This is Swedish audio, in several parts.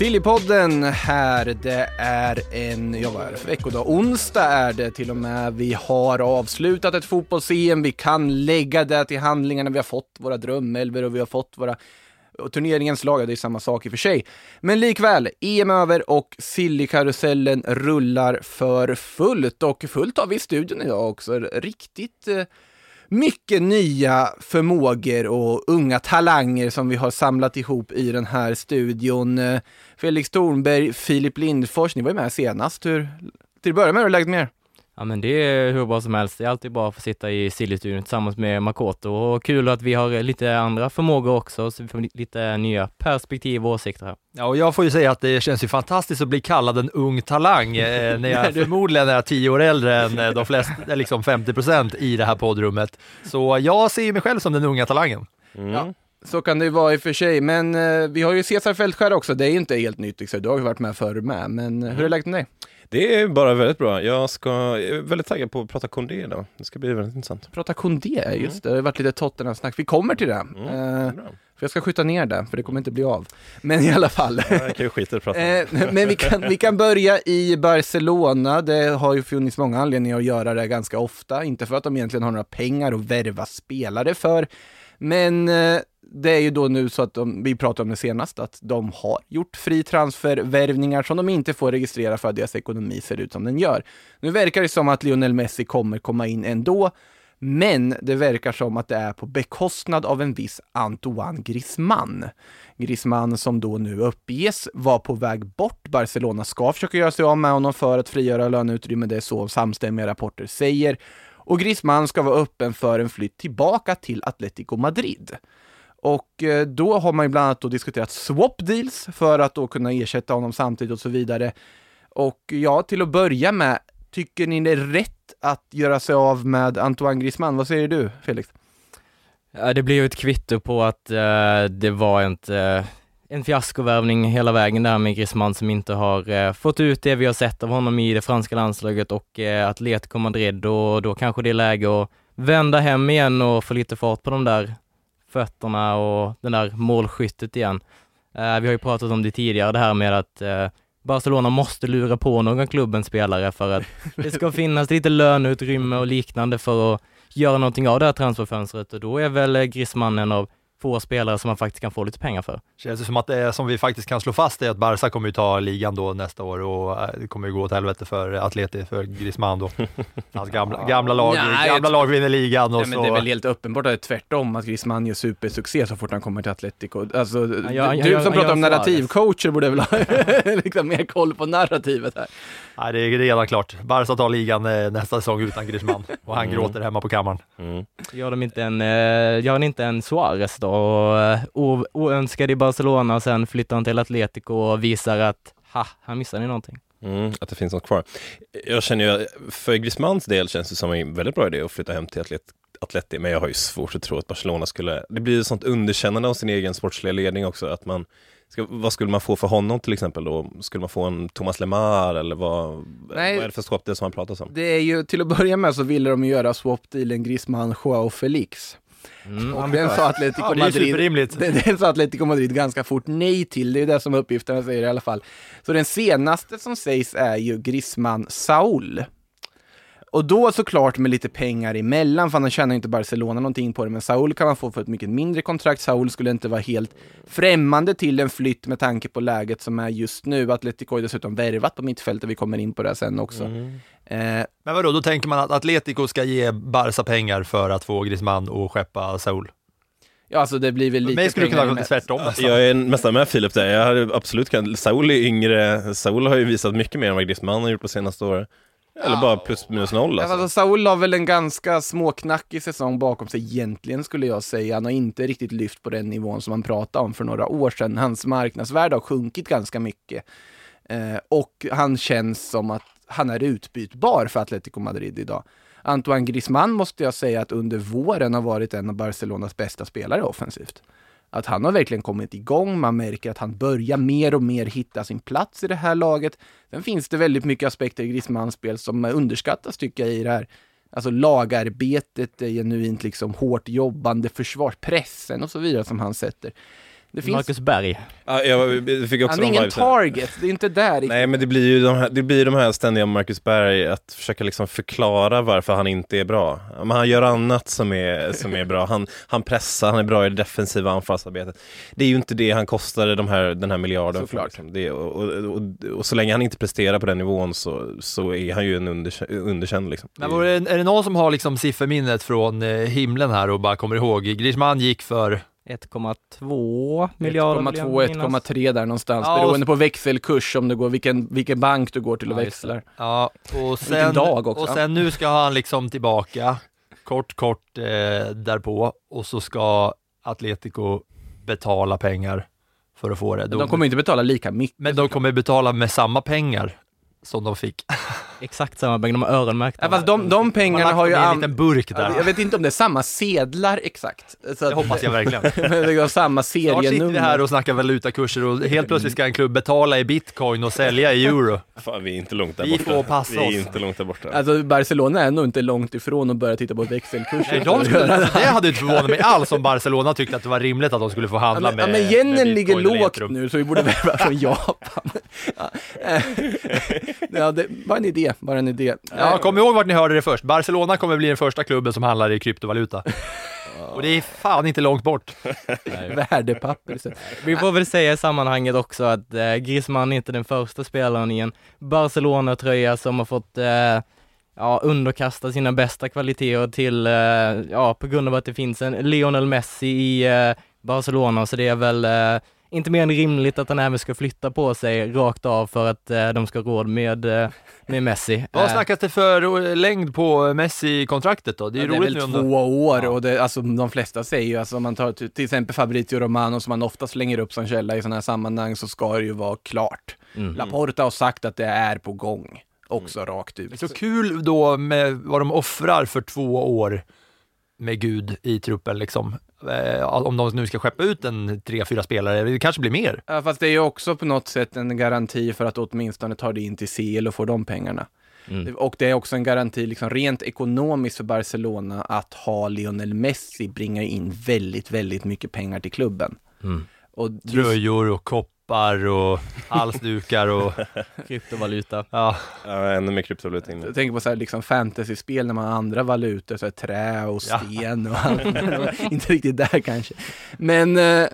Sillypodden här, det är en, ja vad är det för veckodag? Onsdag är det till och med. Vi har avslutat ett fotbolls-EM, vi kan lägga det till handlingarna, vi har fått våra drömelver och vi har fått våra och turneringens lag, ja, det är samma sak i och för sig. Men likväl, EM över och Sillykarusellen rullar för fullt och fullt har vi i studion idag också. Riktigt eh, mycket nya förmågor och unga talanger som vi har samlat ihop i den här studion. Eh, Felix Thornberg, Filip Lindfors, ni var ju med senast. Hur, till att börja med, hur är läget med er? Ja men det är hur bra som helst. Det är alltid bra att få sitta i Silly-studion tillsammans med Makoto och kul att vi har lite andra förmågor också så vi får lite nya perspektiv och åsikter här. Ja, och jag får ju säga att det känns ju fantastiskt att bli kallad en ung talang eh, när jag förmodligen är tio år äldre än eh, de flesta, eh, liksom 50 procent i det här poddrummet. Så jag ser ju mig själv som den unga talangen. Ja, så kan det ju vara i och för sig, men eh, vi har ju Cesar Fältskär också, det är ju inte helt nytt, liksom. du har ju varit med förr med, men eh, hur är läget med dig? Det är bara väldigt bra. Jag, ska, jag är väldigt taggad på att prata Kondé idag. Det ska bli väldigt intressant. Prata Kondé, just det, det har varit lite Tottenham-snack, vi kommer till det. Eh, bra. för jag ska skjuta ner det, för det kommer inte bli av. Men i alla fall. Ja, jag kan ju skita i att prata. Eh, men vi kan, vi kan börja i Barcelona. Det har ju funnits många anledningar att göra det ganska ofta. Inte för att de egentligen har några pengar att värva spelare för. Men eh, det är ju då nu så att de, vi pratade om det senast, att de har gjort fri transfervärvningar som de inte får registrera för att deras ekonomi ser ut som den gör. Nu verkar det som att Lionel Messi kommer komma in ändå, men det verkar som att det är på bekostnad av en viss Antoine Griezmann. Griezmann som då nu uppges var på väg bort. Barcelona ska försöka göra sig av med honom för att frigöra löneutrymme, det är så samstämmiga rapporter säger. Och Griezmann ska vara öppen för en flytt tillbaka till Atletico Madrid. Och eh, då har man ju bland annat då diskuterat swap deals för att då kunna ersätta honom samtidigt och så vidare. Och ja, till att börja med, tycker ni det är rätt att göra sig av med Antoine Griezmann? Vad säger du, Felix? Ja, det blir ju ett kvitto på att uh, det var inte eh, en fiaskovärvning hela vägen där med Griezmann som inte har eh, fått ut det vi har sett av honom i det franska landslaget och eh, Atletico Madrid och då kanske det är läge att vända hem igen och få lite fart på de där fötterna och den där målskyttet igen. Eh, vi har ju pratat om det tidigare, det här med att eh, Barcelona måste lura på någon klubbens spelare för att det ska finnas lite löneutrymme och liknande för att göra någonting av det här transferfönstret och då är väl eh, Griezmann en av få spelare som man faktiskt kan få lite pengar för. Känns det som att det som vi faktiskt kan slå fast är att Barca kommer ju ta ligan då nästa år och eh, det kommer ju gå åt helvete för Atleti, för Griezmann då. Hans gamla, gamla lag, Nej, gamla jag lag vinner ligan och Nej, men så. det är väl helt uppenbart att det är tvärtom, att Griezmann gör supersuccé så fort han kommer till Atletico. Alltså, gör- du, han du som han pratar om narrativcoacher borde väl ha liksom mer koll på narrativet här. Nej, det är redan klart. Barca tar ligan eh, nästa säsong utan Griezmann och han Mm. gråter hemma på kammaren. Mm. Gör de inte en, eh, gör han inte en Suarez då och eh, o- oönskad i Barcelona och sen flyttar han till Atletico och visar att, ha, han missade någonting. Mm, att det finns något kvar. Jag känner ju, för Griezmanns del känns det som en väldigt bra idé att flytta hem till Atlet Atleti, men jag har ju svårt att tro att Barcelona skulle, det blir ju sånt underkännande av sin egen sportsliga ledning också, att man Ska, vad skulle man få för honom till exempel då? Skulle man få en Thomas Lemar eller vad, Nej. vad är det för swap det som han pratar om? Det är ju, till att börja med så ville de ju göra swap-dealen Griezmann, Joao Felix. Mm. Och den sa Atletico Ja, Madrid, den, den sa Atletico Madrid ganska fort nej till, det är det som uppgifterna säger i alla fall. Så den senaste som sägs är ju Griezmann Saul. Och då såklart med lite pengar emellan, för annars tjänar ju inte Barcelona någonting på det, men Saul kan man få för ett mycket mindre kontrakt. Saul skulle inte vara helt främmande till en flytt med tanke på läget som är just nu. Atletico har dessutom värvat på mittfältet, vi kommer in på det sen också. Mm. Eh, Men vadå, då tänker man att Atletico ska ge Barca pengar för att få Griezmann och skeppa Saul? ja, alltså det blir väl lite mig skulle kunna vara med- tvärtom nästan. Jag är nästan med Filip där. Jag hade absolut kan, Saul är yngre. Saul har ju visat mycket mer än vad Griezmann har gjort på senaste året. Eller bara plus minus noll alltså. alltså, Saul har väl en ganska småknackig säsong bakom sig egentligen skulle jag säga. Han har inte riktigt lyft på den nivån som man pratade om för några år sedan. Hans marknadsvärde har sjunkit ganska mycket. Eh, och han känns som att han är utbytbar för Atletico Madrid idag. Antoine Griezmann måste jag säga att under våren har varit en av Barcelonas bästa spelare offensivt. Att han har verkligen kommit igång, man märker att han börjar mer och mer hitta sin plats i det här laget. Sen finns det väldigt mycket aspekter i Griezmanns spel som underskattas tycker jag i det här. Alltså lagarbetet, det genuint liksom hårt jobbande, försvarspressen och så vidare som han sätter. Det finns... Marcus Berg. Ja, jag fick också Han är ingen vibesen. target, det är inte där riktigt. Nej men det blir ju de här, det blir de här ständiga Marcus Berg att försöka liksom förklara varför han inte är bra. Men han gör annat som är, som är bra. Han, han pressar, han är bra i det defensiva anfallsarbetet. Det är ju inte det han kostade de här, den här miljarden för. Liksom. Det, och, och, och, och så länge han inte presterar på den nivån så, så är han ju en underkänd, underkänd liksom. Men var det, är det någon som har liksom sifferminnet från eh, himlen här och bara kommer ihåg? Griezmann gick för 1,2 miljarder. vill jag 1,2, minnas. 1,3 där någonstans, Ja, beroende på växelkurs, om det går, vilken, vilken bank du går till och Ja, växlar. Ja, och sen, dag också. och sen nu ska han liksom tillbaka, kort, kort eh, därpå, och så ska Atletico betala pengar för att få det. Men de kommer inte betala lika mycket. Men de kommer betala med samma pengar som de fick. Exakt samma pengar, de har öronmärkt Ja, fast de, de pengarna har ju... en liten burk där. Jag vet inte om det är samma sedlar exakt. Så Det hoppas jag verkligen. Men det har samma Snart sitter vi serienummer. här och snackar valutakurser och helt plötsligt ska en klubb betala i bitcoin och sälja i euro. Fan, vi är inte långt där Vi borta. får passa vi är oss. inte långt där borta. Alltså Barcelona är nog inte långt ifrån att börja titta på växelkurser. Nej, de skulle, det hade inte förvånat mig alls om Barcelona tyckte att det var rimligt att de skulle få Ja, handla men, med ja, men yenen ligger lågt nu så vi borde värva från Japan. Ja, eh, det var en idé, bara en idé. Ja, kom ihåg vart ni hörde det först. Barcelona kommer bli den första klubben som handlar i kryptovaluta. Och det är fan inte långt bort. Värdepapper. Så. Vi får väl säga i sammanhanget också att eh, Griezmann är inte den första spelaren i en Barcelona-tröja som har fått eh, ja, underkasta sina bästa kvaliteter till, eh, ja, på grund av att det finns en Lionel Messi i eh, Barcelona, så det är väl eh, inte mer än rimligt att han även ska flytta på sig rakt av för att eh, de ska ha råd med, eh, med Messi. Vad snackas det för längd på Messi-kontraktet då? Det är Ja, ju det är roligt väl två år och det, alltså, de flesta säger ju, alltså, om man tar till exempel Fabrizio Romano som man ofta slänger upp som källa i sådana här sammanhang så ska det ju vara klart. Mm. Laporta har sagt att det är på gång, också rakt ut. Det är så kul då med vad de offrar för två år med Gud i truppen liksom. Eh, Om de nu ska skeppa ut en tre, fyra spelare, det kanske blir mer. Ja, fast det är ju också på något sätt en garanti för att åtminstone ta det in till CL och få de pengarna. Mm. Det- Och det är också en garanti, liksom rent ekonomiskt för Barcelona, att ha Lionel Messi bringar in väldigt, väldigt mycket pengar till klubben. Mm. Och just- Tröjor och koppar och halsdukar och kryptovaluta. ja. Ja, ännu mer kryptovaluta in. Jag tänker på så här, liksom fantasyspel när man har andra valutor, så här, trä och Ja. sten och allt. Inte riktigt där kanske. Men, eh,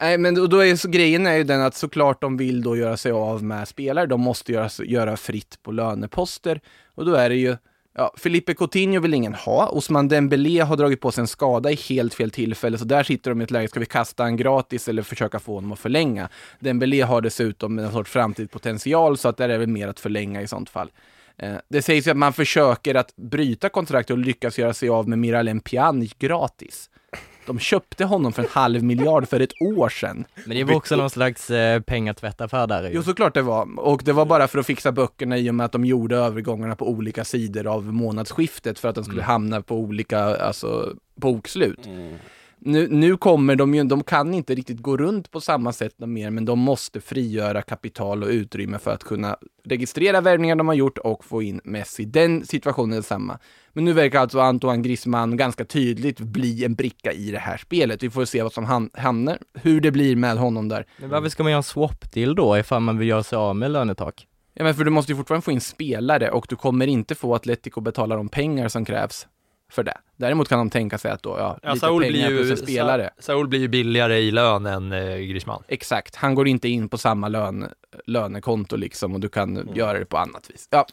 nej, men då, då är så grejen är ju den att såklart de vill då göra sig av med spelare. De måste göra, göra fritt på löneposter. Och då är det ju Ja, Felipe Coutinho vill ingen ha. Osman Dembélé har dragit på sig en skada i helt fel tillfälle, så där sitter de i ett läge, ska vi kasta han gratis eller försöka få honom att förlänga? Dembélé har dessutom en sorts framtidspotential, så att där är väl mer att förlänga i sånt fall. Eh, det sägs ju att man försöker att bryta kontraktet och lyckas göra sig av med Miralem Pjanic gratis. De köpte honom för en halv miljard för ett år sedan. Men det var också någon slags eh, pengatvättaffär där. Jo, såklart det var. Och det var bara för att fixa böckerna i och med att de gjorde övergångarna på olika sidor av månadsskiftet för att de skulle hamna på olika alltså, bokslut. Nu, nu kommer de ju, de kan inte riktigt gå runt på samma sätt mer, men de måste frigöra kapital och utrymme för att kunna registrera värvningar de har gjort och få in Messi. Den situationen är samma. Men nu verkar alltså Antoine Griezmann ganska tydligt bli en bricka i det här spelet. Vi får se vad som ham- hamnar, hur det blir med honom där. Men varför ska man göra en swap deal då ifall man vill göra sig av med lönetak? Ja men för du måste ju fortfarande få in spelare och du kommer inte få Atletico betala de pengar som krävs för det. Däremot kan de tänka sig att då, ja, Ja, lite Saul pengar blir, ju, plus en spelare. Sa- Saul blir ju billigare i lön än eh, Griezmann. Exakt, han går inte in på samma lön, lönekonto liksom och du kan Mm. göra det på annat vis. Ja.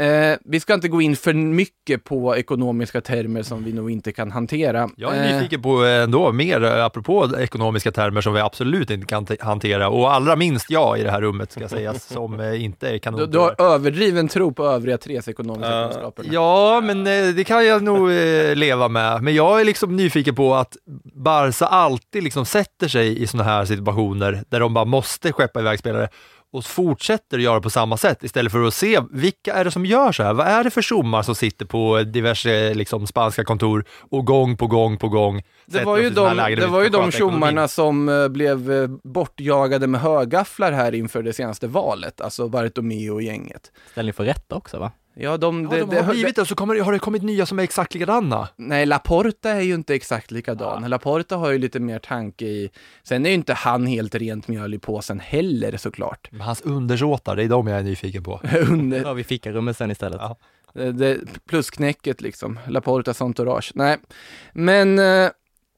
Eh, vi ska inte gå in för mycket på ekonomiska termer som vi nog inte kan hantera. Jag är Eh, nyfiken på eh, ändå mer, eh, apropå ekonomiska termer som vi absolut inte kan te- hantera och allra minst jag i det här rummet ska sägas, som eh, inte är du, kanon. du har överdriven tro på övriga tres ekonomiska Ja. kunskaper. Ja, men eh, det kan jag nog eh, leva med. Men jag är liksom nyfiken på att Barca alltid liksom sätter sig i sådana här situationer där de bara måste skeppa iväg spelare och fortsätter att göra på samma sätt istället för att se vilka är det som gör så här? Vad är det för tjommar som sitter på diverse liksom, spanska kontor och gång på gång på gång Det var ju de, det var ju de tjommarna som eh, blev eh, bortjagade med högafflar här inför det senaste valet, alltså Bartomeu och gänget. Ställning för rätta också va? Ja, de, Ja, det, de det, har blivit det så kommer, har det kommit nya som är exakt likadana. Nej, Laporta är ju inte exakt likadan. Laporta har ju lite mer tanke i... Sen är ju inte han helt rent mjöl i påsen heller såklart. Men hans undersåtar, det är de jag är nyfiken på. Under, Ja, vi fikarummet sen istället. Ja. det, det, plusknäcket liksom. Laportas entourage. Nej, men eh,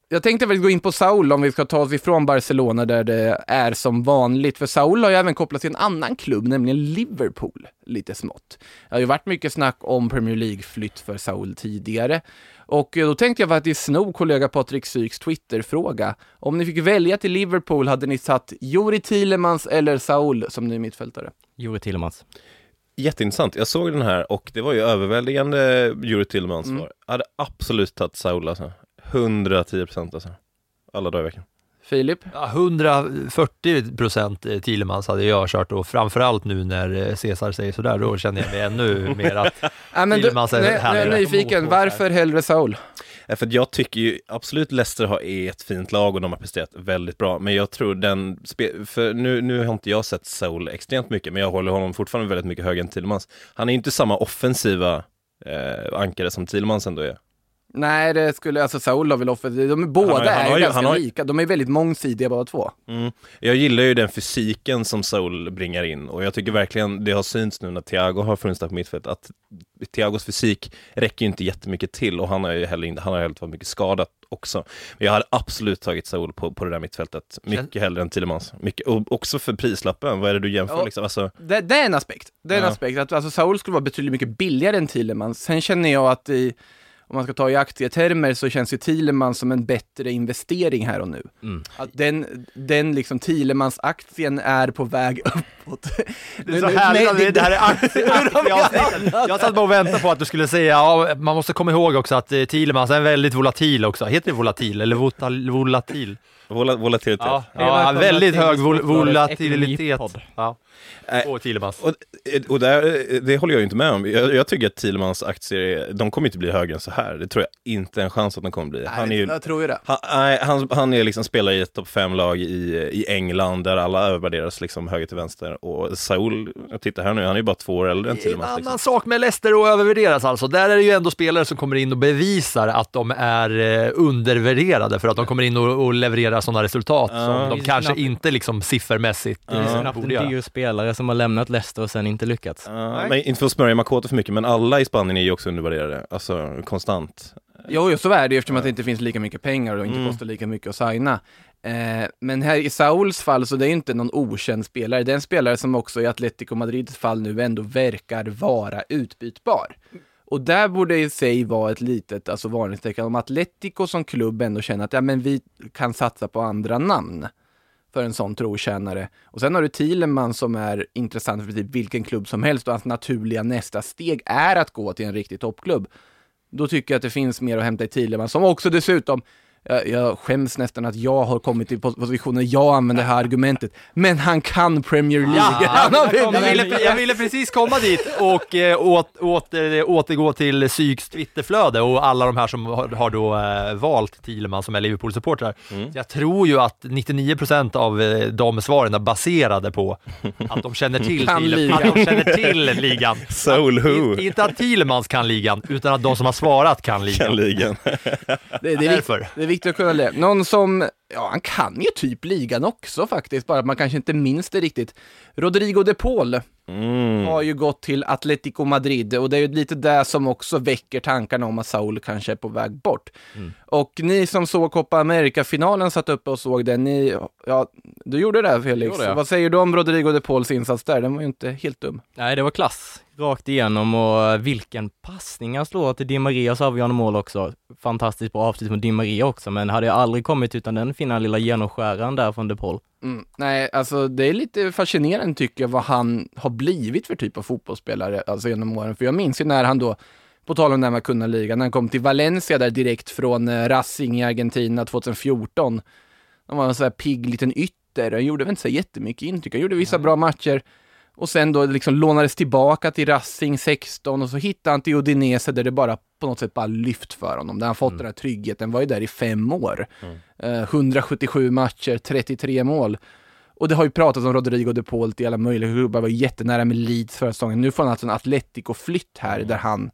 jag tänkte väl gå in på Saul om vi ska ta oss ifrån Barcelona där det är som vanligt. För Saul har ju även kopplats till en annan klubb, nämligen Liverpool, lite smått. Det har ju varit mycket snack om Premier League-flytt för Saul tidigare. Och eh, då tänkte jag faktiskt sno kollega Patrik Syks Twitter-fråga. Om ni fick välja till Liverpool, hade ni satt Juri Thielemans eller Saul som ny mittfältare? Jure Tillemans. Jätteintressant. Jag såg den här och det var ju överväldigande Juri Tillmans Mm. svar. Jag hade absolut tagit Saul alltså. 110 procent alltså. Alla dagar i veckan. Filip? Ja, 140 procent Thielemans hade jag kört och framförallt nu när eh, Cesar säger sådär, då känner jag mig ännu mer att Ja, men du, Thielemans är nu är jag härligare. nyfiken, varför hellre Saul? Ja, För att jag tycker ju absolut Leicester har, är ett fint lag och de har presterat väldigt bra. Men jag tror den, för nu, nu har inte jag sett Soul extremt mycket, men jag håller honom fortfarande väldigt mycket högre än Tillemans. Han är inte samma offensiva eh, ankare som Tillemans ändå är. Nej, det skulle, alltså Saul har väl offensivt, de är båda Han har- han är har ju ju- ganska har- lika, de är väldigt mångsidiga båda två. Mm. Jag gillar ju den fysiken som Soul bringar in och jag tycker verkligen det har synts nu när Thiago har funnits där på mittfältet att Thiagos fysik räcker ju inte jättemycket till och han har ju heller, inte- han har heller varit mycket skadat också. Men jag hade absolut tagit Soul på, på det där mittfältet, mycket hellre än Tillemans. Mycket, och också för prislappen, vad är det du jämför Ja. liksom? Alltså, Det, det är en aspekt, det är en Ja. aspekt, att alltså Saul skulle vara betydligt mycket billigare än Thielemans. Sen känner jag att i, om man ska ta i aktietermer så känns ju Thielemans som en bättre investering här och nu. Mm. Att den, den liksom Thielemans-aktien är på väg uppåt. Det är så härligt det, det här är aktie- aktieavsnittet. Jag satt bara och väntade på att du skulle säga, ja, man måste komma ihåg också att eh, Thielemans är väldigt volatil också. Heter det volatil eller votal, volatil? vola, volatilitet. Ja, ja väldigt hög vol volatilitet. Ja. Nej. Och Thielemans. Och, och där, det håller jag ju inte med om. Jag, jag tycker att Thielemans aktier, de kommer inte bli högre än så här. Det tror jag inte en chans att de kommer bli. Han är ju, Jag tror ju det. han, nej, han, han är liksom spelar i ett topp fem lag i, i England där alla övervärderas liksom höger till vänster. Och Saul, jag tittar här nu, han är ju bara två år äldre än är en Thielemans. annan Liksom. sak med Leicester att övervärderas alltså. Där är det ju ändå spelare som kommer in och bevisar att de är eh, undervärderade för att de kommer in och, och levererar sådana resultat Ja. som de kanske knappt- inte liksom siffermässigt eh, en borde göra. Spelare som har lämnat Leicester och sen inte lyckats. Ja, men inte för att smörja Makoto för mycket, men alla i Spanien är ju också undervärderade. Alltså konstant. Jo, jo, så är det ju eftersom att det inte finns lika mycket pengar och inte Mm. kostar lika mycket att signa. Eh, men här i Sauls fall så det är ju inte någon okänd spelare. Det är en spelare som också i Atletico Madrids fall nu ändå verkar vara utbytbar. Och där borde i sig vara ett litet alltså varningstecken om Atletico som klubb ändå känner att ja, men vi kan satsa på andra namn för en sån trotjänare. Och sen har du Thielemann som är intressant för typ vilken klubb som helst och hans naturliga nästa steg är att gå till en riktig toppklubb. Då tycker jag att det finns mer att hämta i Thielemann som också dessutom jag, jag skäms nästan att jag har kommit till pos- positionen jag använder det här argumentet. Men han kan Premier League. Han har jag, ville, jag ville precis komma dit och eh, åt, åter, återgå till Syks Twitterflöde och alla de här som har, har då eh, valt Thielemann som är Liverpool-supportrar. Mm. Jag tror ju att 99% av eh, de svaren är baserade på att de känner till, Kan ligan. att de känner till ligan. Soul Att- who? Inte att Thielemans kan ligan, utan att de som har svarat kan ligan. Kan ligan. det, det, är Därför. det är kunna det. Någon som, ja han kan ju typ ligan också faktiskt, bara att man kanske inte minns det riktigt. Rodrigo de Paul Mm. har ju gått till Atletico Madrid och det är ju lite det som också väcker tankarna om att Saul kanske är på väg bort. Och ni som såg Copa America-finalen satt uppe och såg den, ni, ja, du gjorde det Felix. Gjorde. Vad säger du om Rodrigo de Pauls insats där? Den var ju inte helt dum. Nej, det var klass rakt igenom och vilken passning han slår till Di Marias avgörande mål också. Fantastiskt bra avslut från Di Maria också, men hade jag aldrig kommit utan den fina lilla genomskäraren där från De Paul. Mm. Nej, alltså det är lite fascinerande tycker jag vad han har blivit för typ av fotbollsspelare alltså genom åren. För jag minns ju när han då, på tal om det här med kunna ligan, när han kom till Valencia där direkt från eh, Racing i Argentina 2014. Han var en sån här pigg liten ytter, han gjorde väl inte så jättemycket intryck, han gjorde vissa bra matcher. Och sen då liksom lånades tillbaka till Racing 16 och så hittade han till Udinese där det bara på något sätt bara lyft för honom. Där han fått den här tryggheten, var ju där i fem år. Eh, 177 matcher, 33 mål. Och det har ju pratats om Rodrigo de Paul i alla möjliga klubbar, var jättenära med Leeds förra säsongen. Nu får han alltså en Atletico-flytt här där han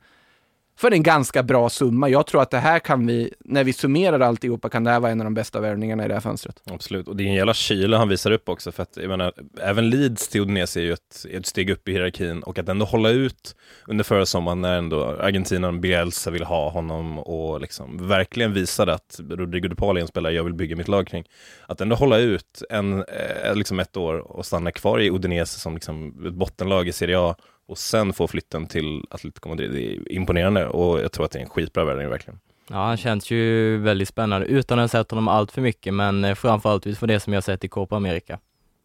för en ganska bra summa. Jag tror att det här kan vi, när vi summerar alltihopa, kan det här vara en av de bästa värvningarna i det här fönstret. Absolut, och det är en jävla kyla han visar upp också, för att jag menar, även Leeds till Udinese är ju ett, ett steg upp i hierarkin och att ändå hålla ut under förra sommaren när ändå Argentina Bielsa vill ha honom och liksom verkligen visade att Rodrigo de Paul är en spelare jag vill bygga mitt lag kring. Att ändå hålla ut en, eh, liksom ett år och stanna kvar i Udinese som liksom ett bottenlag i Serie A och sen få flytten till Atletico Madrid, det är imponerande och jag tror att det är en skitbra värvning verkligen. Ja, han känns ju väldigt spännande utan att ha sett honom allt för mycket, men eh, framförallt utifrån det som jag sett i Copa America.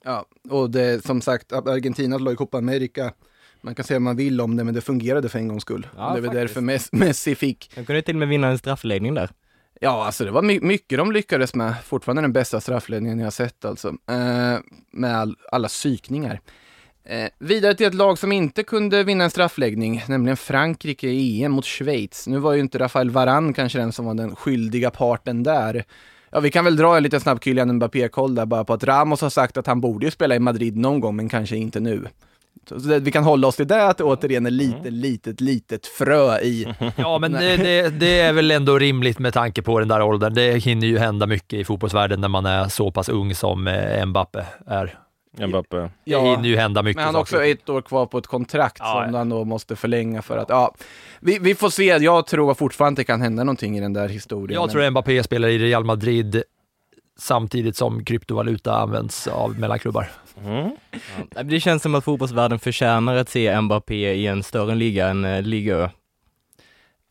Ja, och det som sagt, Argentinas lag i Copa America, man kan säga vad man vill om det, men det fungerade för en gångs skull. Ja, det är väl faktiskt. därför Mes- Messi fick Han kunde till och med vinna en straffläggning där. Ja, alltså det var my- mycket de lyckades med. Fortfarande den bästa straffledningen jag har sett alltså. Eh, med all, alla psykningar. Eh, vidare till ett lag som inte kunde vinna en straffläggning, nämligen Frankrike i EM mot Schweiz. Nu var ju inte Rafael Varane kanske den som var den skyldiga parten där. Ja, vi kan väl dra en liten snabb Kylian Mbappé-koll där bara på att Ramos har sagt att han borde ju spela i Madrid någon gång, men kanske inte nu. Så det, vi kan hålla oss till det, att det återigen är lite, litet, litet frö i Ja, men det, det, det är väl ändå rimligt med tanke på den där åldern. Det hinner ju hända mycket i fotbollsvärlden när man är så pass ung som eh, Mbappe är. Mbappé. Det Ja, hinner ju hända mycket Men han har också ett år kvar på ett kontrakt Ja, som ja. han då måste förlänga för att, ja. Vi, vi får se, jag tror fortfarande att det kan hända någonting i den där historien. Jag men- tror Mbappé spelar i Real Madrid samtidigt som kryptovaluta används av mellanklubbar. Mm. Ja, Det känns som att fotbollsvärlden förtjänar att se Mbappé i en större liga än eh, Liga.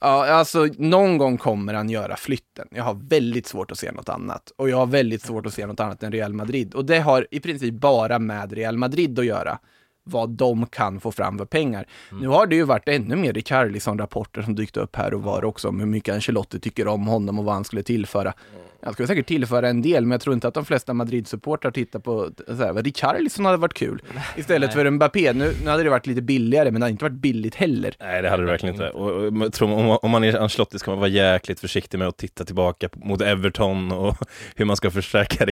Ja, alltså någon gång kommer han göra flytten. Jag har väldigt svårt att se något annat. Och jag har väldigt svårt att se något annat än Real Madrid. Och det har i princip bara med Real Madrid att göra. Vad de kan få fram för pengar. Nu har det ju varit ännu mer Richarlison-rapporter som dykt upp här och var också om hur mycket Ancelotti tycker om honom och vad han skulle tillföra. Han skulle säkert tillföra en del, men jag tror inte att de flesta Madrid-supportrar tittar på så här, vad Richarlison hade varit kul. Istället för Mbappé. Nu, nu hade det varit lite billigare, men det hade inte varit billigt heller. Nej, det hade det verkligen inte. Och, och, jag tror, om, om man är Ancelotti ska man vara jäkligt försiktig med att titta tillbaka mot Everton och hur man ska förstärka det.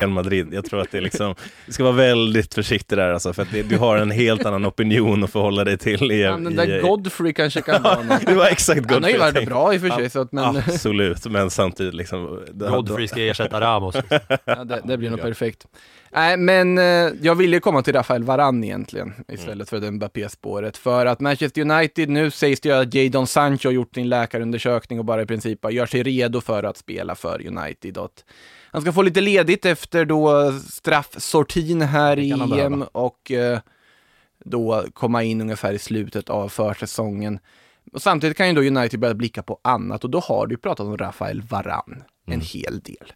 Real Madrid. Jag tror att det är liksom, du ska vara väldigt försiktig där alltså, för att det, du har en helt annan opinion att förhålla dig till. I, Ja, den i, där Godfrey kanske kan vara något. det var exakt Godfrey. Han har ju varit bra i och för sig, så att, men Absolut, men samtidigt liksom. Godfrey ska ersätta Ramos. ja, det, det blir nog perfekt. Nej, men eh, jag ville komma till Rafael Varane egentligen, istället för det Mbappé-spåret. För att Manchester United, nu sägs det ju att Jadon Sancho har gjort sin läkarundersökning och bara i princip gör sig redo för att spela för United. Och att han ska få lite ledigt efter då straffsortin här i EM och eh, då komma in ungefär i slutet av försäsongen. Och samtidigt kan ju då United börja blicka på annat och då har du pratat om Rafael Varane en hel del.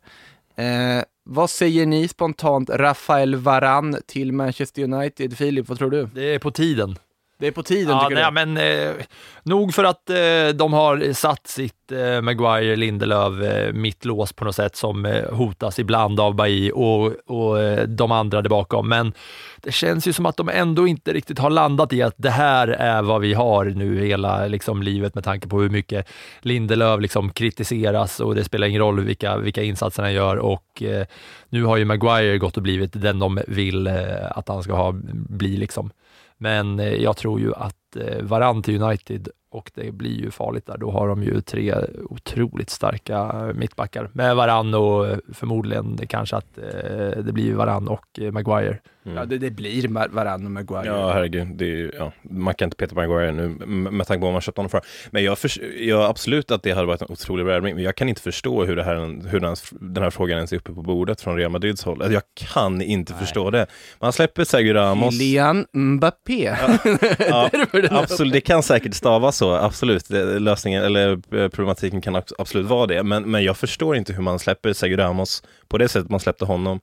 Eh, vad säger ni spontant, Rafael Varane till Manchester United? Filip, vad tror du? Det är på tiden. Det är på tiden Ja, tycker nej, du? men eh, nog för att eh, de har satt sitt eh, Maguire, Lindelöf, eh, mittlås på något sätt som eh, hotas ibland av Bailly och, och eh, de andra där bakom. Men det känns ju som att de ändå inte riktigt har landat i att det här är vad vi har nu hela liksom, livet med tanke på hur mycket Lindelöf liksom, kritiseras och det spelar ingen roll vilka, vilka insatser han gör och eh, nu har ju Maguire gått och blivit den de vill att han ska ha, bli liksom. Men eh, jag tror ju att eh, Varann till United och det blir ju farligt där. Då har de ju tre otroligt starka eh, mittbackar med Varann och eh, förmodligen kanske att det blir Varann och Maguire. Maguire. Ja, det, det blir Varann och Maguire. Ja, herregud. Det är, ja, man kan inte peta Maguire nu med tanke på vad man köpt honom för. Men jag, förs- jag absolut att det hade varit en otrolig värvning, men jag kan inte förstå hur, det här, hur den, den här frågan ens är uppe på bordet från Real Madrids håll. Alltså, Jag kan inte förstå det. Man släpper Sergio Ramos. Kylian Mbappé. Ja, den- absolut, det kan säkert stavas så, absolut. Lösningen, eller eh, problematiken kan abs- absolut vara det. Men, men jag förstår inte hur man släpper Sergio Ramos på det sättet man släppte honom.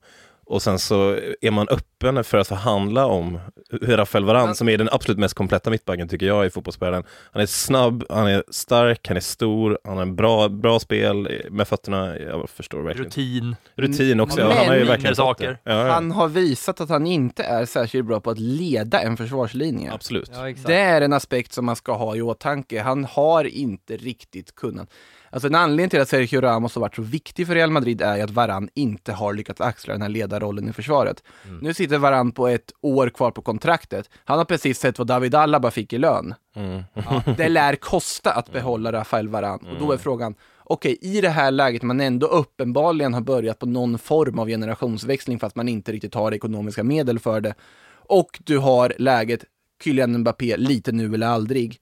Och sen så är man öppen för att förhandla om hur Rafael Varane, som är den absolut mest kompletta mittbacken tycker jag i fotbollsvärlden. Han är snabb, han är stark, han är stor, han har en bra, bra spel med fötterna. Jag förstår verkligen. Rutin. Rutin också, ja, Men- han har ju verkligen saker. Ja, ja. Han har visat att han inte är särskilt bra på att leda en försvarslinje. Absolut. Det är en aspekt som man ska ha i åtanke. Han har inte riktigt kunnat. Alltså en anledning till att Sergio Ramos har varit så viktig för Real Madrid är ju att Varann inte har lyckats axla den här ledarrollen i försvaret. Nu sitter Varann på ett år kvar på kontraktet. Han har precis sett vad David Alaba fick i lön. Mm. Ja, det lär kosta att behålla Rafael Varann. Och då är frågan, okej, i det här läget man ändå uppenbarligen har börjat på någon form av generationsväxling fast man inte riktigt har ekonomiska medel för det. Och du har läget Kylian Mbappé lite nu eller aldrig.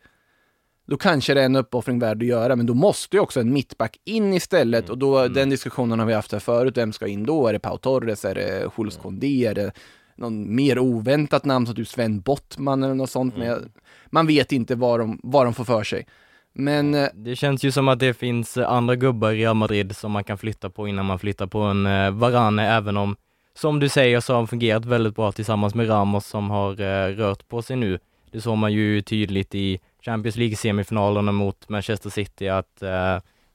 Då kanske det är en uppoffring värd att göra, men då måste ju också en mittback in istället. Och då, den diskussionen har vi haft här förut, vem ska in då? Är det Pau Torres? Är det Jules Condé? Är det någon mer oväntat namn som typ Sven Bottman eller något sånt? Men jag, man vet inte vad de, vad de får för sig. Men eh, Det känns ju som att det finns andra gubbar i Real Madrid som man kan flytta på innan man flyttar på en eh, Varane, även om, som du säger, så har han fungerat väldigt bra tillsammans med Ramos som har eh, rört på sig nu. Det såg man ju tydligt i Champions League-semifinalerna mot Manchester City att eh,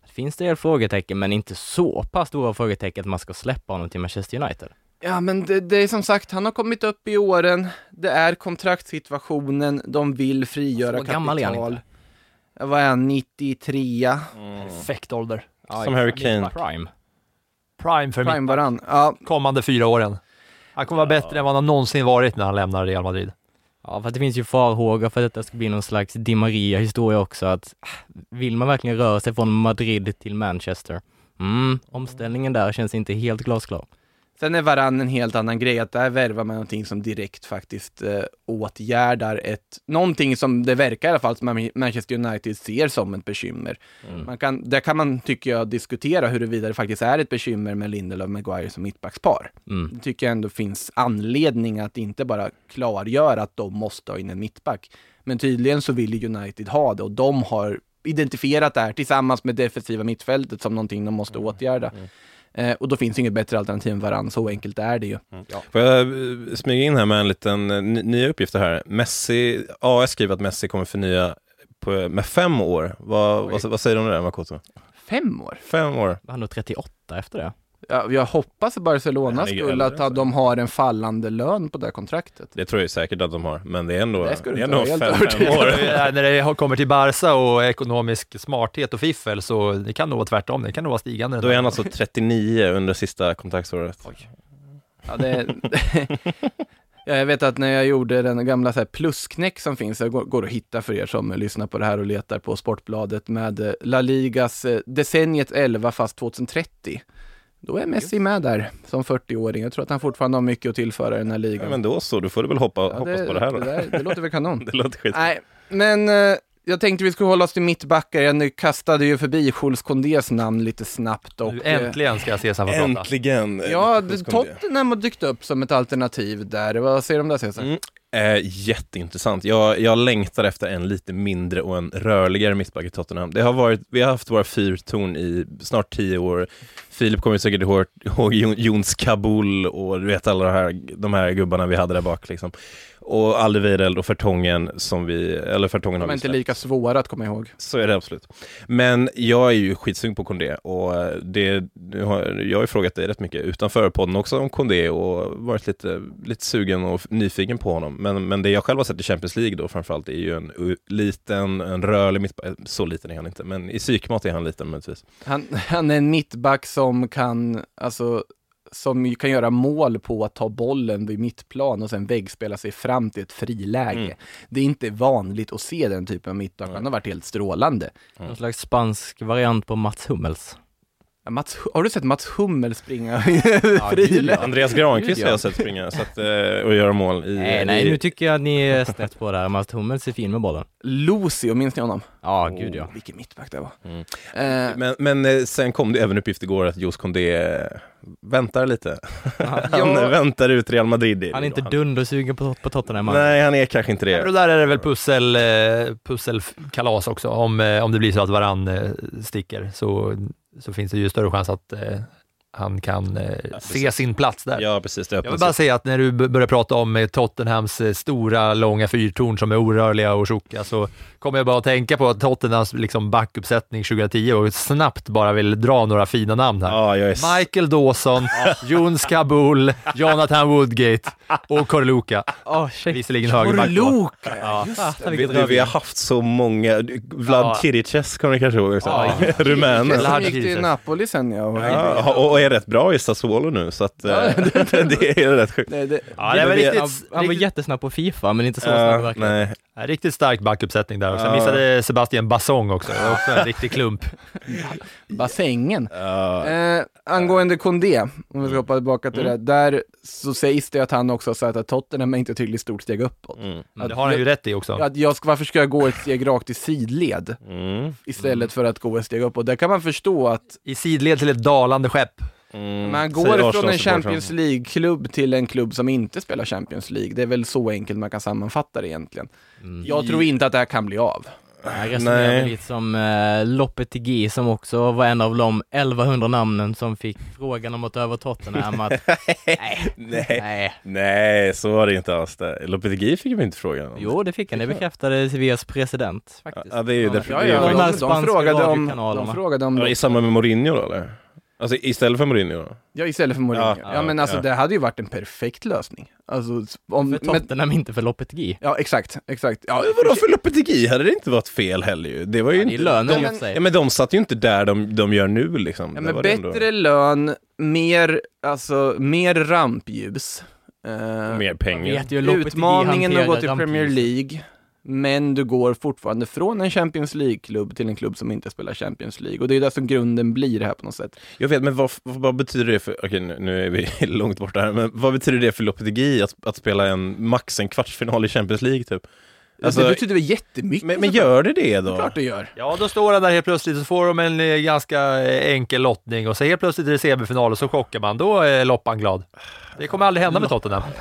det finns det frågetecken, men inte så pass stora frågetecken att man ska släppa honom till Manchester United. Ja, men det, det är som sagt, han har kommit upp i åren, det är kontraktssituationen, de vill frigöra Så gammal är han kapital. inte. Vad är han, 93? Perfekt ålder. Som Harry Kane. Prime. Prime för Prime varann. Ja, kommande fyra åren. Han kommer vara bättre än vad han någonsin varit när han lämnar Real Madrid. Ja, för det finns ju farhågor för att detta ska bli någon slags Di Maria-historia också, att äh, vill man verkligen röra sig från Madrid till Manchester? Mm, omställningen där känns inte helt glasklar. Sen är varann en helt annan grej, att där värvar man någonting som direkt faktiskt eh, åtgärdar ett, någonting som det verkar i alla fall som Manchester United ser som ett bekymmer. Man kan, där kan man, tycker jag, diskutera huruvida det faktiskt är ett bekymmer med Lindelöf och Maguire som mittbackspar. Mm. Det tycker jag ändå finns anledning att inte bara klargöra att de måste ha in en mittback. Men tydligen så vill United ha det och de har identifierat det här tillsammans med defensiva mittfältet som någonting de måste åtgärda. Eh, och då finns inget bättre alternativ än varann, så enkelt är det ju. Får jag eh, smyga in här med en liten eh, ny- nya uppgifter här. Messi, AS skriver att Messi kommer förnya på, med fem år. Vad, vad, vad säger du om det där Makoto? Fem år? Fem år. Han är 38 efter det. Ja, jag hoppas Barcelonas skull att så. de har en fallande lön på det här kontraktet. Det tror jag säkert att de har, men det är ändå, Det det är ändå fem, fem år. Ja, när det kommer till Barca och ekonomisk smarthet och fiffel så det kan nog vara tvärtom. Det kan nog vara stigande. Då är han alltså 39 under sista kontraktsåret. Ja, det, ja, jag vet att när jag gjorde den gamla så här plusknäck som finns, jag går, går att hitta för er som lyssnar på det här och letar på Sportbladet med eh, La Ligas eh, decenniet 11 fast 2030. Då är Messi med där som 40-åring. Jag tror att han fortfarande har mycket att tillföra i den här Ja, ligan. men då så, då får du väl hoppa, Ja, hoppas på det här då. Det, där, det låter väl kanon. Det låter skit. Nej, men eh, jag tänkte vi skulle hålla oss till mittbackar. Jag nu kastade ju förbi Jules Condés namn lite snabbt. Och, Nu äntligen ska jag se få prata. Äntligen! Ja, Tottenham har dykt upp som ett alternativ där. Vad säger du om det Cesar? Mm. Eh, jätteintressant. Jag, jag längtar efter en lite mindre och en rörligare mittback i Tottenham. Det har varit, vi har haft våra fyrtorn i snart tio år. Filip kommer säkert ihåg, ihåg Jon- Jons Kabul och du vet alla de här, de här gubbarna vi hade där bak. Liksom. Och Alderweireld och Fertongen som vi, eller Fertongen De har är vi inte lika svåra att komma ihåg. Så är det absolut. Men jag är ju skitsugen på Kondé och det, har, jag har ju frågat dig rätt mycket utanför podden också om Kondé och varit lite, lite sugen och nyfiken på honom. Men, men det jag själv har sett i Champions League då framförallt är ju en u- liten, en rörlig mittback. Så liten är han inte, men i psykmat är han liten möjligtvis. Han, han är en mittback som kan, alltså, som kan göra mål på att ta bollen vid mittplan och sen väggspela sig fram till ett friläge. Mm. Det är inte vanligt att se den typen av mittback. Han har varit helt strålande. Någon slags spansk variant på Mats Hummels. Mats, har du sett Mats Hummel springa gud, ja. Andreas Granqvist har ja. jag sett springa så att, eh, och göra mål i... Nej, nej, nu tycker jag att ni är snett på där. Mats Hummels är fin med bollen. Lucio, minns ni honom? Ja, gud ja. Vilken mittback det var. Mm. Eh, Men, men eh, sen kom det även uppgift igår att Jos Kondé eh, väntar lite. han Ja. väntar ut Real Madrid. Han är inte dundersugen på, på Tottenham. Nej, han är kanske inte Men det. då där är det väl pussel, pusselkalas också. Om, om det blir så att varann sticker så, så finns det ju större chans att eh, han kan eh, se precis. sin plats där. Ja, precis. Det Jag vill bara säga att när du börjar prata om eh, Tottenhams eh, stora, långa fyrtorn som är orörliga och tjocka så kommer jag bara att tänka på att Tottenhams liksom backuppsättning 2010 och snabbt bara vill dra några fina namn här. Ja, jag är... s- Michael Dawson, Jon Kabul, Jonathan Woodgate och Korluka. Åh, shit. Visserligen högerback. Korluka, Ja. Vi, du, vi har haft så många, Vlad Ja. Kirices kommer ni kanske ihåg också? Ja, Rumänen. Lars gick till. Napoli sen ja. Och Ja, och, och är rätt bra i Sassuolo nu, så att eh, det är rätt sjukt. det, det, Ja, det var riktigt, Han, han var jättesnabb på Fifa, men inte så snabb verkligheten. nej. riktigt stark backuppsättning där också. Ja. Missade Sebastian Bassong också. Det var också en riktig klump. bassängen. Ja. Angående Kondé, om vi ska hoppa tillbaka till det, där så sägs det att han också har sagt att Tottenham är inte tillräckligt stort steg uppåt. Mm. Men det har han ju rätt i också. Att jag ska, varför ska jag gå ett steg rakt i sidled Mm. istället för att gå ett steg uppåt? Där kan man förstå att I sidled till ett dalande skepp. Mm. man Säger går från en. Champions League-klubb till en klubb som inte spelar Champions League. Det är väl så enkelt man kan sammanfatta det egentligen. Mm. Jag tror inte att det här kan bli av. Jag resonerar lite som eh, Lopetegui som också var en av de 1100 namnen som fick frågan om att ta över Tottenham. Att, nej, Nej. nej. Så var det inte alls det. Lopetegui fick vi inte frågan om. Jo, det fick han. Det bekräftade Sevillas president faktiskt. Ja, det är ju Ja, därför- Ja, ju ja, de de, de, frågade om, radiokanalerna. de frågade om Ja, I samband med Mourinho då eller? Alltså istället för Mourinho? Ja, istället för Mourinho. Ja, Ja, ja, men alltså ja. det hade ju varit en perfekt lösning. Alltså, om, För men, Tottenham, inte för Lopetegui. ja, exakt, exakt. Ja, Men vadå för Lopetegui hade det inte varit fel heller ju? Det var ju Ja, inte... lönen de, sig. ja, men de satt ju inte där de, de gör nu liksom. Ja, men var det ändå- bättre lön, mer, alltså, mer rampljus. Eh, Mer pengar. Utmaningen att gå till rampljus. Premier League, men du går fortfarande från en Champions League-klubb till en klubb som inte spelar Champions League. Och det är där som grunden blir det här på något sätt. Jag vet, men vad, vad betyder det för, okej nu, nu är vi långt borta här, men vad betyder det för Lopetegui att, att spela en, max en kvartsfinal i Champions League typ? Alltså, det betyder väl jättemycket. men, men gör det det Det då? klart det gör. Ja, då står han där helt plötsligt och så får de en eh, ganska eh, enkel lottning och så helt plötsligt är det semifinal och så chockar man. Då är Loppan glad. Det kommer aldrig hända med Tottenham.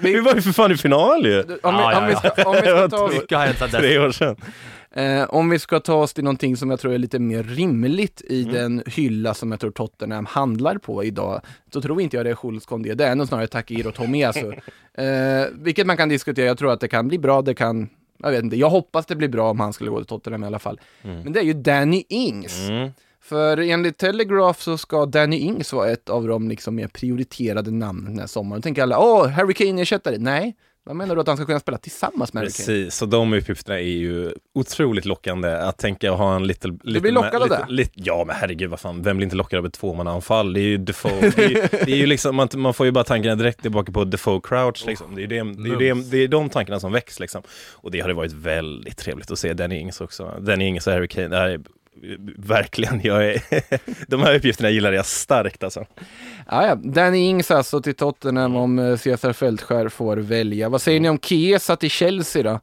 Vi vi, var ju för fan i final ju! om, vi, Ja, om, vi ja, ska, om, vi ska ta oss, Mycket har hänt sedan dess. Tre år sedan. Eh, om vi ska ta oss till någonting som jag tror är lite mer rimligt i Mm. den hylla som jag tror Tottenham handlar på idag, så tror inte jag det är Jules Condé, det är nog snarare Takiro Tomiyasu. eh, vilket man kan diskutera, jag tror att det kan bli bra, det kan jag vet inte, jag hoppas det blir bra om han skulle gå till Tottenham i alla fall. Men det är ju Danny Ings. Mm. För enligt Telegraph så ska Danny Ings vara ett av de liksom mer prioriterade namnen den här sommaren. Då tänker alla, åh, Harry Kane ersättare. Nej, vad menar du att han ska kunna spela tillsammans med Harry Kane? Precis, så de uppgifterna är ju otroligt lockande att tänka och ha en lite... lite blir lockad av det? Lite, ja men herregud vad fan, vem blir inte lockad av ett tvåmannaanfall? Det är ju Defoe, det är, det är ju liksom, man, man får ju bara tankarna direkt tillbaka på Defoe Crouch liksom. Det är ju det, det, är det, det är de tankarna som väcks liksom. Och det hade varit väldigt trevligt att se Danny Ings också. Danny Ings och Harry Kane, det här är verkligen, jag är, de här uppgifterna gillar jag starkt alltså. Ja, ja. Danny Ings alltså till Tottenham om eh, Cesar Fältskär får välja. Vad säger ni om Chiesa till Chelsea då?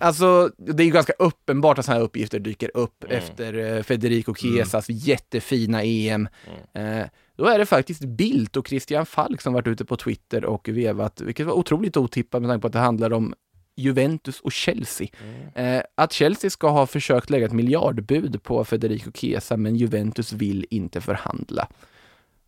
Alltså, det är ju ganska uppenbart att sådana här uppgifter dyker upp Mm. efter eh, Federico Chiesas jättefina EM. Eh, då är det faktiskt Bildt och Christian Falk som varit ute på Twitter och vevat, vilket var otroligt otippat med tanke på att det handlar om Juventus och Chelsea. Eh, att Chelsea ska ha försökt lägga ett miljardbud på Federico Chiesa, men Juventus vill inte förhandla.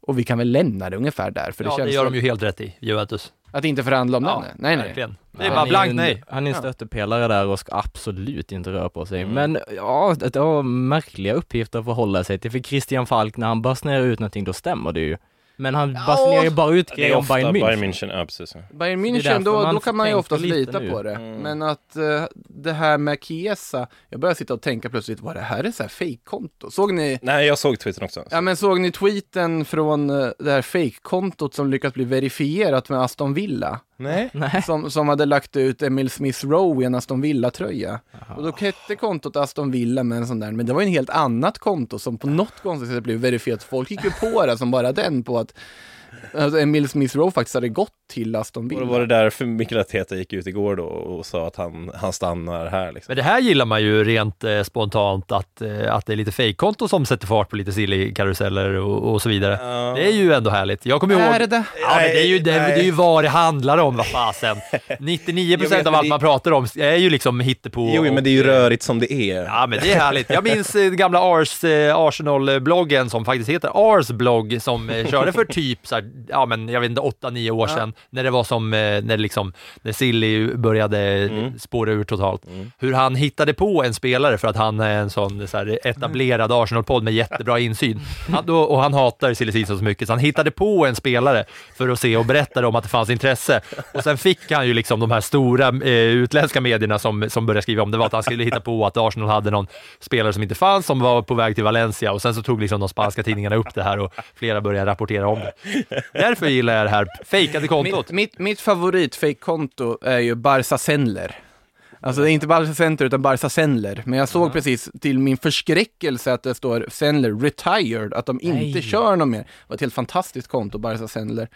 Och vi kan väl lämna det ungefär där, för det ja, känns det gör väl- de ju helt rätt i, Juventus. Att inte förhandla om Ja, den? Nej, nej. verkligen. Det är bara blankt nej. Han är en stöttepelare där och ska absolut inte röra på sig. Mm. Men ja, det var märkliga uppgifter att förhålla sig till. För Christian Falk, när han basunerar ut någonting, då stämmer det ju. Men han basunerar ju bara ut grejer om Bayern München. Bayern München, ja precis. Bayern München, då, då kan man ju oftast lita nu. på det. Mm. Men att eh, det här med Chiesa, jag börjar sitta och tänka plötsligt, vad det här är så här fejkkonto. Såg ni, Nej, jag såg Twitter också. ja men såg ni tweeten från eh, det här fejkkontot som lyckats bli verifierat med Aston Villa? Nej. Nej. Som, som hade lagt ut Emil Smith Rowe i en Aston Villa-tröja. Och då hette kontot Aston Villa med en sån där, men det var ju en helt annat konto som på något konstigt sätt blev verifierat. Folk gick ju på det som bara den på att alltså, Emil Smith Rowe faktiskt hade gått till Aston Och Villa. då var det därför Mikael Arteta gick ut igår då och sa att han, han stannar här liksom. Men det här gillar man ju rent eh, spontant, att, eh, att det är lite fejkkonto som sätter fart på lite silly karuseller och, och så vidare. Ja. Det är ju ändå härligt. Jag kommer ihåg... Är det det? Ja, men det är ju, det, Nej. det är ju vad det handlar om, vad fasen. 99% Jag vet, av allt man pratar om är ju liksom hittepå. Jo, och- men det är ju rörigt som det är. Ja, men det är härligt. Jag minns eh, gamla Ars, eh, Arsenal-bloggen som faktiskt heter Ars blogg som eh, körde för typ så här, ja men jag vet inte, 8-9 år sedan, när det var som, eh, när liksom, när Silly började Mm. spåra ur totalt. Hur han hittade på en spelare för att han är en sån så här, etablerad Arsenal-podd med jättebra insyn. Han, då, och han hatar Silly Season så mycket, så han hittade på en spelare för att se och berättade om att det fanns intresse. Och sen fick han ju liksom de här stora eh, utländska medierna som, som började skriva om det var att han skulle hitta på att Arsenal hade någon spelare som inte fanns, som var på väg till Valencia och sen så tog liksom de spanska tidningarna upp det här och flera började rapportera om det. Därför gillar jag det här fejkade kontot. Mitt, mitt, mitt favoritfake-konto är ju Barca Sendler. Alltså det är inte Barca Center utan Barca Sendler. Men jag såg precis till min förskräckelse att det står Sendler retired, att de inte Nej. kör någon mer. Det var ett helt fantastiskt konto, Barca Sendler.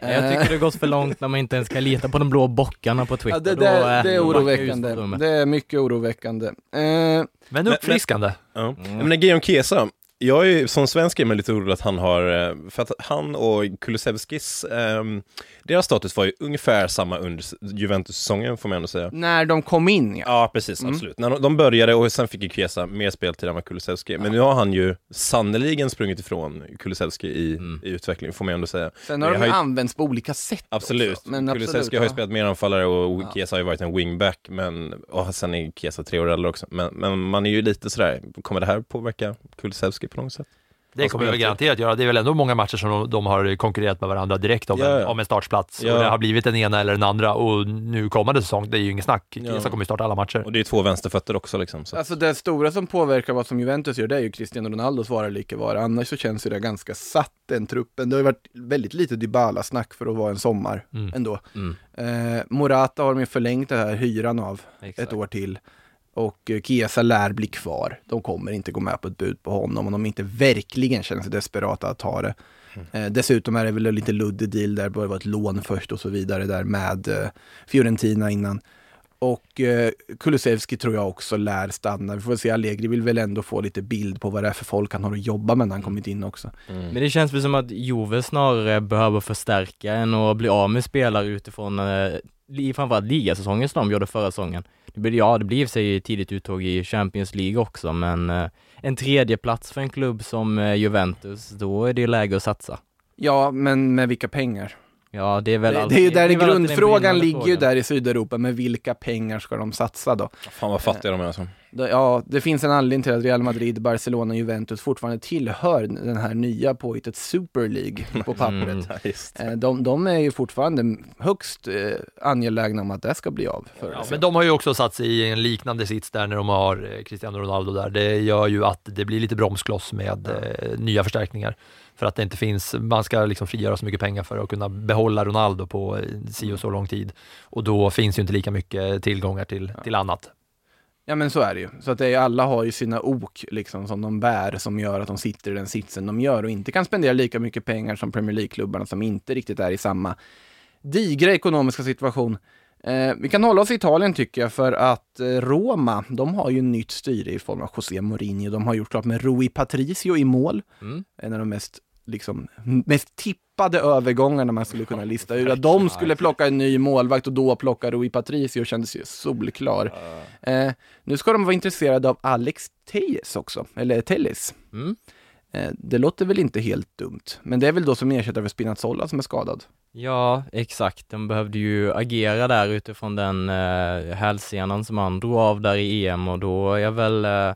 Jag tycker det har gått för långt när man inte ens kan lita på de blå bockarna på Twitter. Ja, det, det, eh, det är oroväckande. Det är mycket oroväckande. Eh, Men uppfriskande. Ja. Men Guillaume Chiesa, jag är som svensk är man lite orolig att han har, eh, för att han och Kulusevskis, ehm, deras status var ju ungefär samma under Juventus-säsongen får man ändå säga. när de kom in, ja. Ja, precis, absolut. När de, de började och sen fick ju Chiesa mer speltid än vad Kulusevski, men nu har han ju sannoliken sprungit ifrån Kulusevski i, i utveckling, får man ändå säga. Sen har de ju använts på olika sätt Absolut. också. Men absolut, Kulusevski har ju ja. spelat mer anfallare och Chiesa har ju varit en wingback, men, och sen är Chiesa tre år äldre också. Men, men man är ju lite sådär, kommer det här påverka Kulusevski på något sätt? Det kommer vi väl garanterat göra. Det är väl ändå många matcher som de, de har konkurrerat med varandra direkt om, Ja, en, ja. om en startplats. Ja. Och det har blivit den ena eller den andra och nu kommande säsong, det är ju ingen snack. Ja. Kommer ju starta alla matcher. Och det är två vänsterfötter också liksom. Så. Alltså det stora som påverkar vad som Juventus gör, det är ju Cristiano Ronaldos vara icke vara. Annars så känns ju det ganska satt, den truppen. Det har ju varit väldigt lite Dybala-snack för att vara en sommar Mm. ändå. Mm. Eh, Morata har de ju förlängt det här hyran av Exakt. ett år till. Och eh, Chiesa lär bli kvar. De kommer inte gå med på ett bud på honom om de inte verkligen känner sig desperata att ta det. Eh, dessutom är det väl en lite luddig deal där, det var ett lån först och så vidare där med eh, Fiorentina innan. Och eh, Kulusevski tror jag också lär stanna. Vi får se, Allegri vill väl ändå få lite bild på vad det är för folk han har att jobba med när han kommit in också. Men det känns väl som att Juve snarare behöver förstärka än att bli av med spelare utifrån eh, i framförallt ligasäsongen som de gjorde förra säsongen. Det blir, ja, det blir i och för sig tidigt uttåg i Champions League också, men eh, en tredje plats för en klubb som eh, Juventus, då är det läge att satsa. Ja, men med vilka pengar? Ja, det är väl Det, alltid, det är ju där alltid den grundfrågan ligger ju där i Sydeuropa, med vilka pengar ska de satsa då? Fan vad fattiga de är alltså. Det- Ja, det finns en anledning till att Real Madrid, Barcelona och Juventus fortfarande tillhör den här nya påhittet Super League på pappret. Mm. Ja, just. Eh, De, de är ju fortfarande högst eh, angelägna om att det ska bli av. För Ja, men de har ju också satt sig i en liknande sits där när de har eh, Cristiano Ronaldo där. Det gör ju att det blir lite bromskloss med eh, nya förstärkningar. För att det inte finns, man ska liksom frigöra så mycket pengar för att kunna behålla Ronaldo på eh, si och så lång tid. Och då finns ju inte lika mycket tillgångar till, till annat. Ja men så är det ju. Så att det är, alla har ju sina ok liksom som de bär som gör att de sitter i den sitsen de gör och inte kan spendera lika mycket pengar som Premier League-klubbarna som inte riktigt är i samma digra ekonomiska situation. Eh, vi kan hålla oss i Italien tycker jag för att eh, Roma, de har ju nytt styre i form av José Mourinho. De har gjort klart med Rui Patricio i mål. Mm. En av de mest, liksom, mest tippade övergångarna man skulle kunna lista ut. Att de skulle plocka en ny målvakt och då plocka Rui Patricio kändes ju solklar. Eh, nu ska de vara intresserade av Alex Tejes också, eller Telles. Mm. Eh, det låter väl inte helt dumt, men det är väl då som ersättare för Spinazzola som är skadad. Ja, exakt. De behövde ju agera där utifrån den eh, hälsenan som han drog av där i EM och då är väl eh,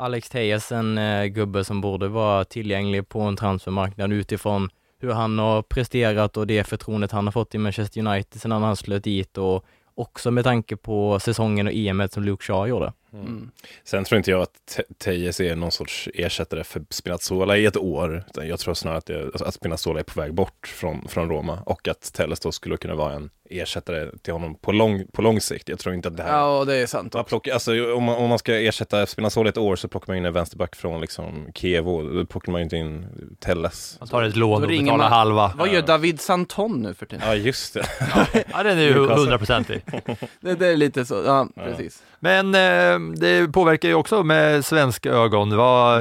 Alex Tejes en eh, gubbe som borde vara tillgänglig på en transfermarknad utifrån hur han har presterat och det förtroendet han har fått i Manchester United sedan han slöt dit och också med tanke på säsongen och EM som Luke Shaw gjorde. Mm. Sen tror inte jag att Te- Tejes är någon sorts ersättare för Spinazzola i ett år. Utan jag tror snarare att, det, alltså att Spinazzola är på väg bort från, från Roma och att Telles då skulle kunna vara en ersättare till honom på lång, på lång sikt. Jag tror inte att det här... Ja, det är sant. Man plockar, alltså, om, man, om man ska ersätta Spinazzola ett år så plockar man in en vänsterback från liksom Kievo. Då plockar man ju inte in Telles. Man tar ett lån och betalar man- halva. Vad gör David Santon nu för tiden? Ja, just det. Ja, den är ju hundraprocentig. Det, det är lite så, ja, precis. Men eh, det påverkar ju också med svenska ögon. Var,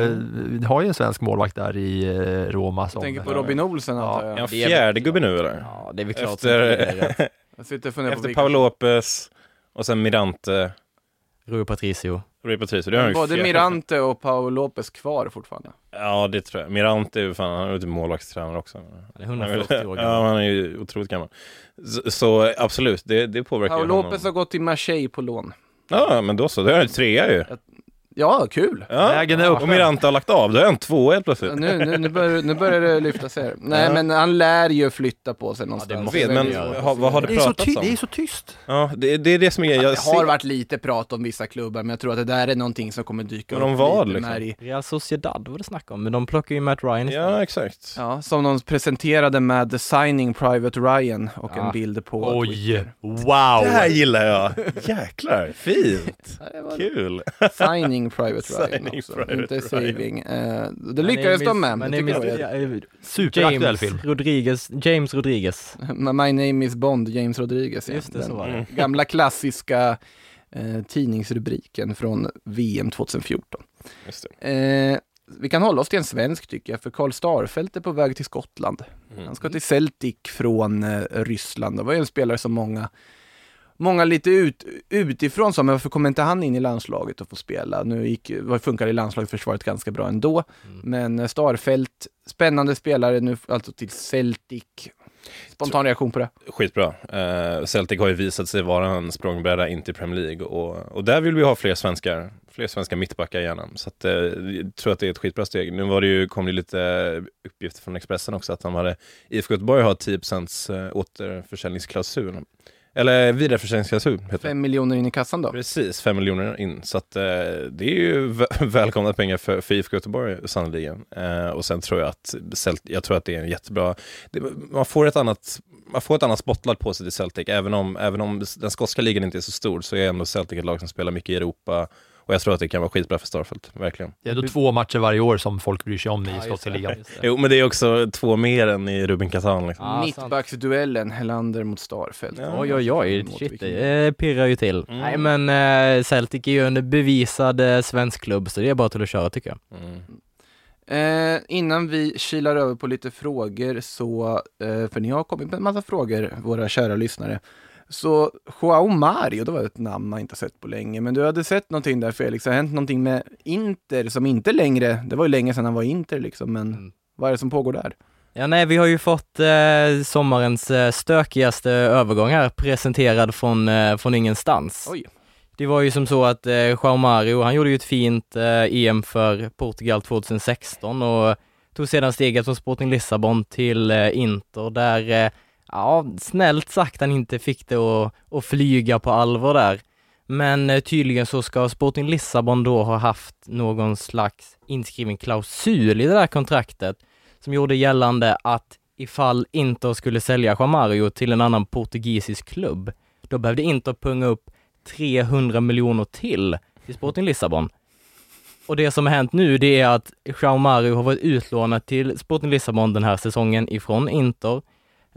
Vi har ju en svensk målvakt där i eh, Roma. Jag Som, tänker på Robin Olsen antar Är jag. han fjärde gubbe nu eller? Ja, det är väl klart Efter, Jag efter Paolo Lopez och sen Mirante, Rui Patricio. Rui Patricio. Det har Både fjärde. Mirante och Paolo Lopez kvar fortfarande. Ja, det tror jag. Mirante är ju fan, han är ju typ målvaktstränare också. Han är 140 år gammal. Ja, han är ju otroligt gammal. Så, så absolut, det, det påverkar ju Paolo honom. Lopez har gått till Marseille på lån. Ja, men då så. Då är det trea ju. Ja, kul! Ja. Vägen är öppen. Och Mirante har lagt av, då är han två helt plötsligt. Nu, nu, nu, börjar, nu börjar det lyfta sig. Nej, Ja. men han lär ju flytta på sig någonstans. måste vet, men ha, vad har det det, är så pratats om? det är så tyst. Ja, det, det är det som är... Jag Det har ser- varit lite prat om vissa klubbar, men jag tror att det där är någonting som kommer dyka Men om upp vad, liksom? mer i, Real Sociedad var det snack om, men de plockar ju Matt Ryan istället. Ja, exakt. Ja, som de presenterade med The Signing Private Ryan och Ja. en bild på Oj, Twitter. wow! Det här gillar jag! Jäklar, fint! Ja, det var Kul! Signing Private Ryan också, Private inte Ryan. saving. Eh, det lyckades de med. Jag. Superaktuell James film. Rodriguez, James Rodriguez. My name is Bond, James Rodriguez. ja. Just det, så Den var det. Gamla klassiska eh, tidningsrubriken från VM 2014. Just det. Eh, vi kan hålla oss till en svensk tycker jag, för Karl Starfelt är på väg till Skottland. Mm. Han ska till Celtic från eh, Ryssland. Det var ju en spelare som många, många lite ut, utifrån sa, men varför kommer inte han in i landslaget och får spela? Nu gick, funkar i landslagsförsvaret ganska bra ändå. Mm. Men eh, Starfelt, spännande spelare nu, alltså till Celtic. Spontan reaktion på det? Skitbra. Uh, Celtic har ju visat sig vara en språngbräda in till Premier League och, och där vill vi ha fler svenskar, fler svenska mittbackar gärna. Så att, eh, jag tror att det är ett skitbra steg. Nu var det ju, kom det lite uppgifter från Expressen också att de hade, IFK Göteborg har 10% eh, återförsäljningsklausul. Eller vidareförsäljningsklausul. Fem miljoner in i kassan då? Precis, fem miljoner in. Så att, eh, det är ju vä- välkomna pengar för, för IFK Göteborg sannoliken. Eh, och sen tror jag att, jag tror att det är en jättebra, det, man, får ett annat, man får ett annat spotlight på sig till Celtic. Även om, även om den skotska ligan inte är så stor så är ändå Celtic ett lag som spelar mycket i Europa. Och jag tror att det kan vara skitbra för Starfelt, verkligen. Det är ändå två matcher varje år som folk bryr sig om i skotska ligan. Jo, men det är också två mer än i Rubin Kazan. Liksom. Ja, Mittbacksduellen, Helander mot Starfelt. Ja. Oj, oj, oj, shit, det pirrar ju till. Mm. Nej, men eh, Celtic är ju en bevisad eh, svensk klubb, så det är bara till att köra tycker jag. Mm. Eh, innan vi kilar över på lite frågor så, eh, för ni har kommit med en massa frågor, våra kära lyssnare. Så Joao Mario, det var ett namn man inte sett på länge, men du hade sett någonting där Felix, har hänt någonting med Inter som inte längre, det var ju länge sedan han var i Inter liksom, men Mm. vad är det som pågår där? Ja, nej, vi har ju fått eh, sommarens eh, stökigaste övergång här presenterad från, eh, från ingenstans. Oj. Det var ju som så att eh, Joao Mario, han gjorde ju ett fint eh, EM för Portugal 2016 och tog sedan steget från Sporting Lissabon till eh, Inter där, eh, ja, snällt sagt han inte fick det att, att flyga på allvar där. Men eh, tydligen så ska Sporting Lissabon då ha haft någon slags inskriven klausul i det där kontraktet som gjorde gällande att ifall Inter skulle sälja Joao Mario till en annan portugisisk klubb, då behövde Inter punga upp 300 miljoner till till Sporting Lissabon. Och det som har hänt nu, det är att Joao Mario har varit utlånad till Sporting Lissabon den här säsongen ifrån Inter.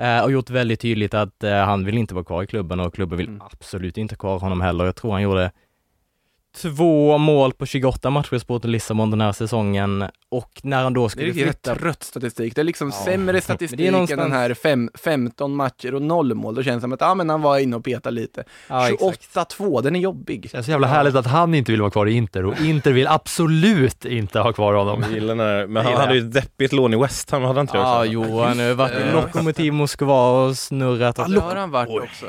Eh, och gjort väldigt tydligt att eh, han vill inte vara kvar i klubben och klubben vill Mm. absolut inte ha kvar honom heller. Jag tror han gjorde två mål på 28 matcher i Sporting Lissabon den här säsongen och när han då Det är skulle riktigt flytta trött statistik. Det är liksom Ja. sämre det statistik är än någonstans- den här fem, 15 matcher och noll mål. Då känns det som att ah, men han var inne och petade lite. Ja, exakt. 28-2, den är jobbig. Det känns så jävla härligt att han inte vill vara kvar i Inter och Inter vill absolut inte ha kvar honom. Jag gillar när, men han Gillar hade ju ett deppigt lån i West Ham, hade han inte det Ja, jo, han har varit i Eh, Lokomotiv Moskva och snurrat. Ja, det har han varit också.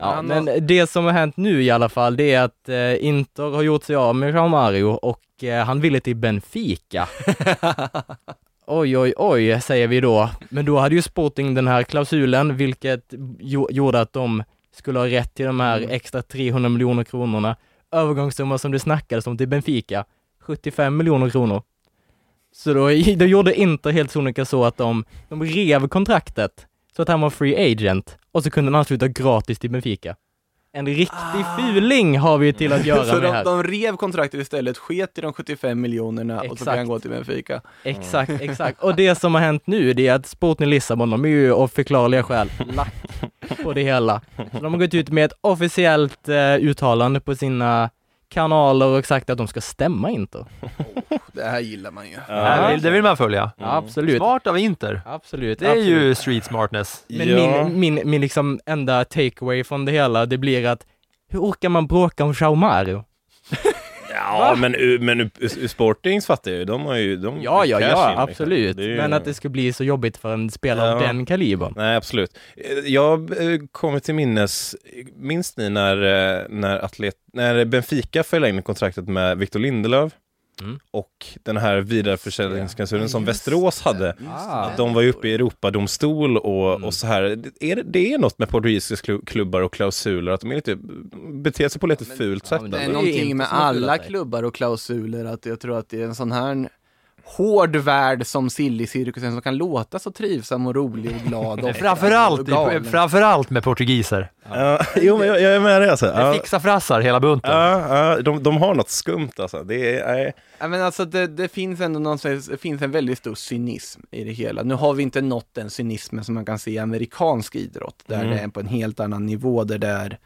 Ja, men det som har hänt nu i alla fall, det är att eh, Inter har gjort sig av med Jean Mario och eh, han ville till Benfica. oj, oj, oj, säger vi då. Men då hade ju Sporting den här klausulen, vilket jo- gjorde att de skulle ha rätt till de här Mm. extra 300 miljoner kronorna. Övergångssumma som det snackades om till Benfica, 75 miljoner kronor. Så då, då gjorde Inter helt sonika så att de, de rev kontraktet så att han var free agent och så kunde han ansluta gratis till Benfica. En riktig fuling har vi till att göra Ah. Så med de, här. de rev kontraktet istället, sket i de 75 miljonerna och så fick han gå till Benfica. Exakt, exakt. Och det som har hänt nu, det är att Sporting Lissabon, de är ju av förklarliga skäl lack på det hela. Så de har gått ut med ett officiellt eh, uttalande på sina kanaler och sagt att de ska stämma Inter. Det här gillar man ju. Det vill- Det vill man följa. Ja, absolut. Smart av Inter. Absolut. Det är absolut. ju street smartness. Men Ja. min, min, min liksom enda takeaway från det hela, det blir att hur orkar man bråka om Jao Mario? Ja, men, men Sportings fattar jag ju, de har ju... De Ja, ja, ja, in, liksom. absolut. Ju- Men att det ska bli så jobbigt för en spelare av Ja. den kalibern. Nej, absolut. Eh, Jag eh, kommer till minnes, minns ni när, eh, när, atlet, när Benfica förlängde kontraktet med Victor Lindelöf Mm. och den här vidareförsäljningsklausulen som Västerås hade. Ah. Att de var ju uppe i Europadomstol och, Mm. och så här. Är det, det är något med portugisiska klu- klubbar och klausuler, att de är lite, beter sig på lite fult sätt. Det är Det är någonting med alla klubbar och klausuler att jag tror att det är en sån här hård värld som silly-cirkusen som kan låta så trivsam och rolig och glad. och Framförallt, och framförallt med portugiser. Ja, jo, men jag, jag är med dig alltså. Det Ja, fixar frassar hela bunten. ja, ja, de, de har något skumt alltså. Det är. Ja, men alltså det, det finns ändå någon slags, det finns en väldigt stor cynism i det hela. Nu har vi inte nått den cynismen som man kan se i amerikansk idrott, där Mm. det är på en helt annan nivå, där det är